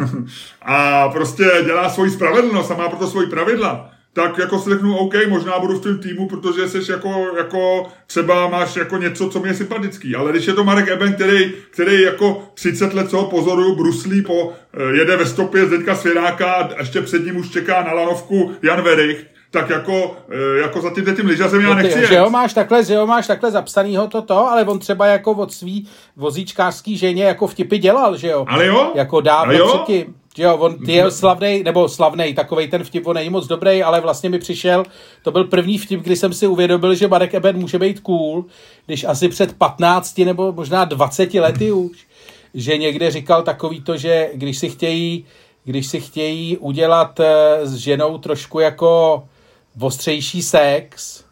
a prostě dělá svoji spravedlnost a má proto svoji pravidla, tak jako si řeknu, OK, možná budu v tom týmu, protože jsi jako, jako třeba máš jako něco, co mi je sympatický. Ale když je to Marek Eben, který, který jako 30 let, co ho pozoruju, bruslí po, eh, jede ve stopě Zdeňka Svěráka a ještě před ním už čeká na lanovku Jan Verich, tak jako, eh, jako za tím, tím lyžařem já nechci no ty, že ho máš takhle, že ho máš takhle zapsanýho toto, ale on třeba jako od svý vozíčkářský ženě jako vtipy dělal, že jo? Ale jo? Jako dávno jo? předtím. Jo, on je slavný, nebo slavný, takovej ten vtip, on není moc dobrý, ale vlastně mi přišel, to byl první vtip, kdy jsem si uvědomil, že Marek Eben může být cool, když asi před 15 nebo možná 20 lety už, že někde říkal takový to, že když si chtějí, když si chtějí udělat eh, s ženou trošku jako ostřejší sex,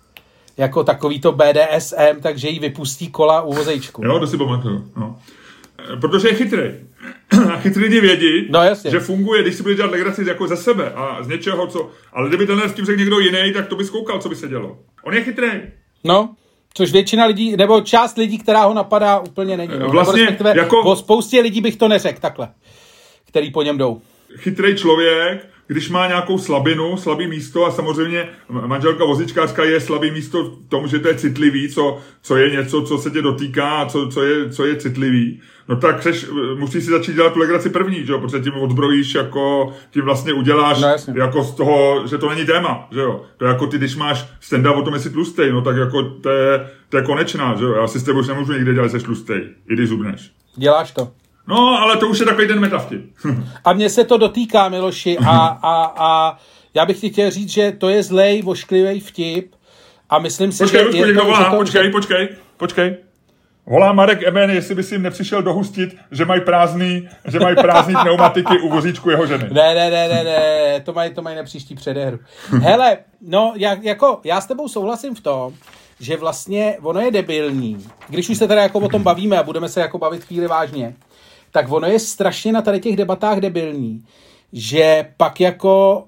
jako takový to BDSM, takže jí vypustí kola u vozejčku. Jo, to si pamatuju. No. Protože je chytrý. A chytrý lidi vědí, no, jasně. že funguje, když si bude dělat legraci jako ze sebe a z něčeho, co... Ale kdyby tenhle s tím řekl někdo jiný, tak to by zkoukal, co by se dělo. On je chytrý. No, Což většina lidí, nebo část lidí, která ho napadá, úplně není. No. Vlastně, jako... O spoustě lidí bych to neřekl takhle, který po něm jdou. Chytrý člověk, když má nějakou slabinu, slabý místo a samozřejmě manželka vozičkářka je slabý místo v tom, že to je citlivý, co, co je něco, co se tě dotýká a co, co, je, co je citlivý, no tak seš, musíš si začít dělat tu legraci první, že jo? protože tím odbrojíš, jako, tím vlastně uděláš no, jako z toho, že to není téma, že jo. To je jako ty, když máš stand o tom, jestli tlustej, no tak jako to je, to je konečná, že jo. Já si s tebou už nemůžu nikdy dělat, že tlustej, i když zubneš. Děláš to. No, ale to už je takový ten metavtip. a mně se to dotýká, Miloši, a, a, a já bych ti chtěl říct, že to je zlej, vošklivý vtip a myslím si, počkej, že... Počkej, to, volá, to, počkej, počkej, počkej. Volá Marek Eben, jestli by si jim nepřišel dohustit, že mají prázdný, že mají prázdný pneumatiky u vozíčku jeho ženy. Ne, ne, ne, ne, ne, to mají, to mají na příští předehru. Hele, no, jak, jako, já s tebou souhlasím v tom, že vlastně ono je debilní, když už se teda jako o tom bavíme a budeme se jako bavit chvíli vážně, tak ono je strašně na tady těch debatách debilní, že pak jako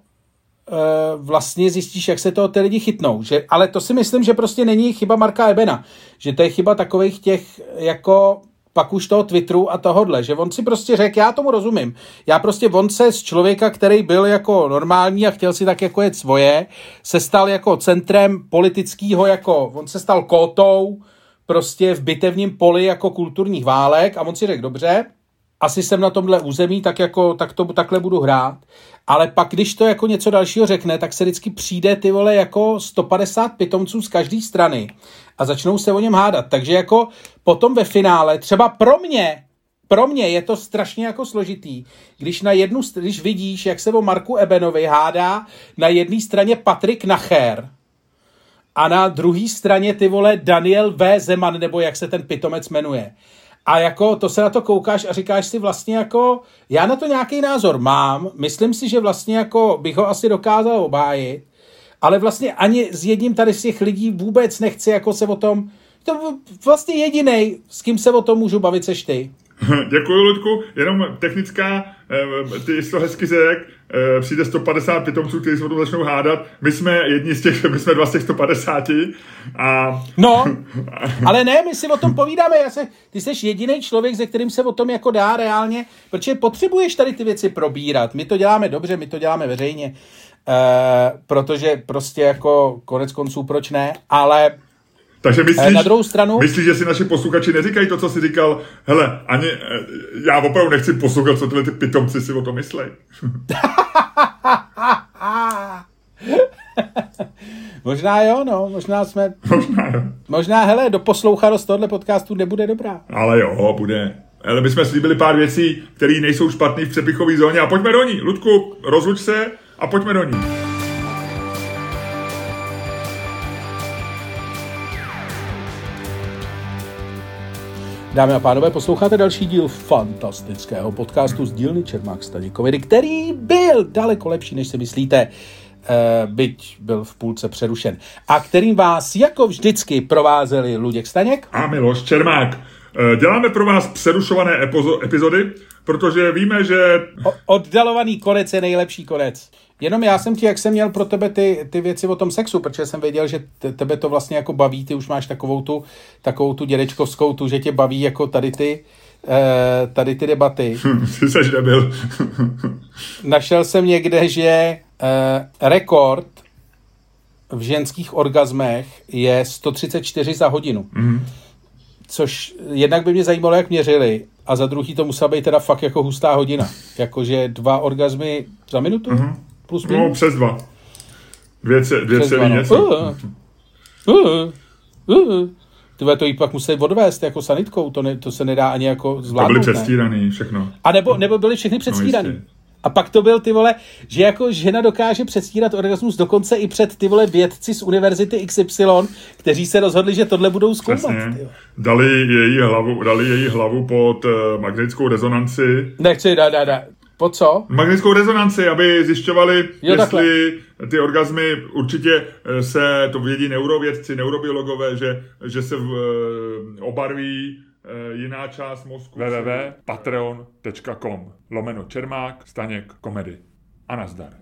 vlastně zjistíš, jak se to ty lidi chytnou. Že, ale to si myslím, že prostě není chyba Marka Ebena. Že to je chyba takových těch jako pak už toho Twitteru a tohodle, že on si prostě řekl, já tomu rozumím. Já prostě on se z člověka, který byl jako normální a chtěl si tak jako jet svoje, se stal jako centrem politického, jako on se stal kótou prostě v bitevním poli jako kulturních válek a on si řekl, dobře, asi jsem na tomhle území, tak jako, tak to takhle budu hrát. Ale pak, když to jako něco dalšího řekne, tak se vždycky přijde ty vole jako 150 pitomců z každé strany a začnou se o něm hádat. Takže jako potom ve finále, třeba pro mě, pro mě je to strašně jako složitý, když na jednu, když vidíš, jak se o Marku Ebenovi hádá na jedné straně Patrik Nacher a na druhé straně ty vole Daniel V. Zeman, nebo jak se ten pitomec jmenuje. A jako to se na to koukáš a říkáš si vlastně jako, já na to nějaký názor mám, myslím si, že vlastně jako bych ho asi dokázal obájit, ale vlastně ani s jedním tady z těch lidí vůbec nechci jako se o tom, to vlastně jediný, s kým se o tom můžu bavit, seš ty. Děkuji, Ludku. Jenom technická, eh, ty jsi to hezky řekl, eh, přijde 150 pitomců, kteří se o tom začnou hádat. My jsme jedni z těch, my jsme dva z těch 150. A... No, ale ne, my si o tom povídáme. Já se, ty jsi jediný člověk, se kterým se o tom jako dá reálně, protože potřebuješ tady ty věci probírat. My to děláme dobře, my to děláme veřejně, uh, protože prostě jako konec konců proč ne, ale takže myslíš, na druhou stranu... myslíš, že si naši posluchači neříkají to, co si říkal, hele, ani, eh, já opravdu nechci poslouchat, co tyhle ty pitomci si o to myslej. možná jo, no, možná jsme... Možná jo. Možná, hele, do poslouchanost tohle podcastu nebude dobrá. Ale jo, bude. Ale my jsme slíbili pár věcí, které nejsou špatné v přepichové zóně a pojďme do ní. Ludku, rozluč se a pojďme do ní. Dámy a pánové, posloucháte další díl fantastického podcastu z dílny Čermák Staněkovidy, který byl daleko lepší, než si myslíte, eh, byť byl v půlce přerušen. A kterým vás jako vždycky provázeli Luděk Staněk a Miloš Čermák. Eh, děláme pro vás přerušované epizody, protože víme, že... O, oddalovaný konec je nejlepší konec. Jenom já jsem ti, jak jsem měl pro tebe ty, ty věci o tom sexu, protože jsem věděl, že tebe to vlastně jako baví, ty už máš takovou tu, takovou tu dědečkovskou tu, že tě baví jako tady ty, eh, tady ty debaty. Ty seš nebyl. Našel jsem někde, že eh, rekord v ženských orgazmech je 134 za hodinu. Mm. Což jednak by mě zajímalo, jak měřili, a za druhý to musela být teda fakt jako hustá hodina. Jakože dva orgazmy za minutu? Mm-hmm. Plus minus? No, přes dva. Dvě, dvě přes celý dva, no. něco. Uh, uh, uh. Tyhle to jí pak museli odvést jako sanitkou, to, ne, to se nedá ani jako zvládnout. To byly předstíraný všechno. A nebo, nebo byly všechny předstíraný. No, a pak to byl ty vole, že jako žena dokáže předstírat orgasmus dokonce i před ty vole vědci z univerzity XY, kteří se rozhodli, že tohle budou zkoumat. Dali její hlavu, dali její hlavu pod uh, magnetickou rezonanci. Nechci, da, da, da. Po co? Magnetickou rezonanci, aby zjišťovali, jo, jestli takhle. ty orgazmy určitě eh, se, to vědí neurovědci, neurobiologové, že, že se v, eh, obarví Eh, jiná část mozku. www.patreon.com lomeno Čermák, Staněk, komedy. A nazdar.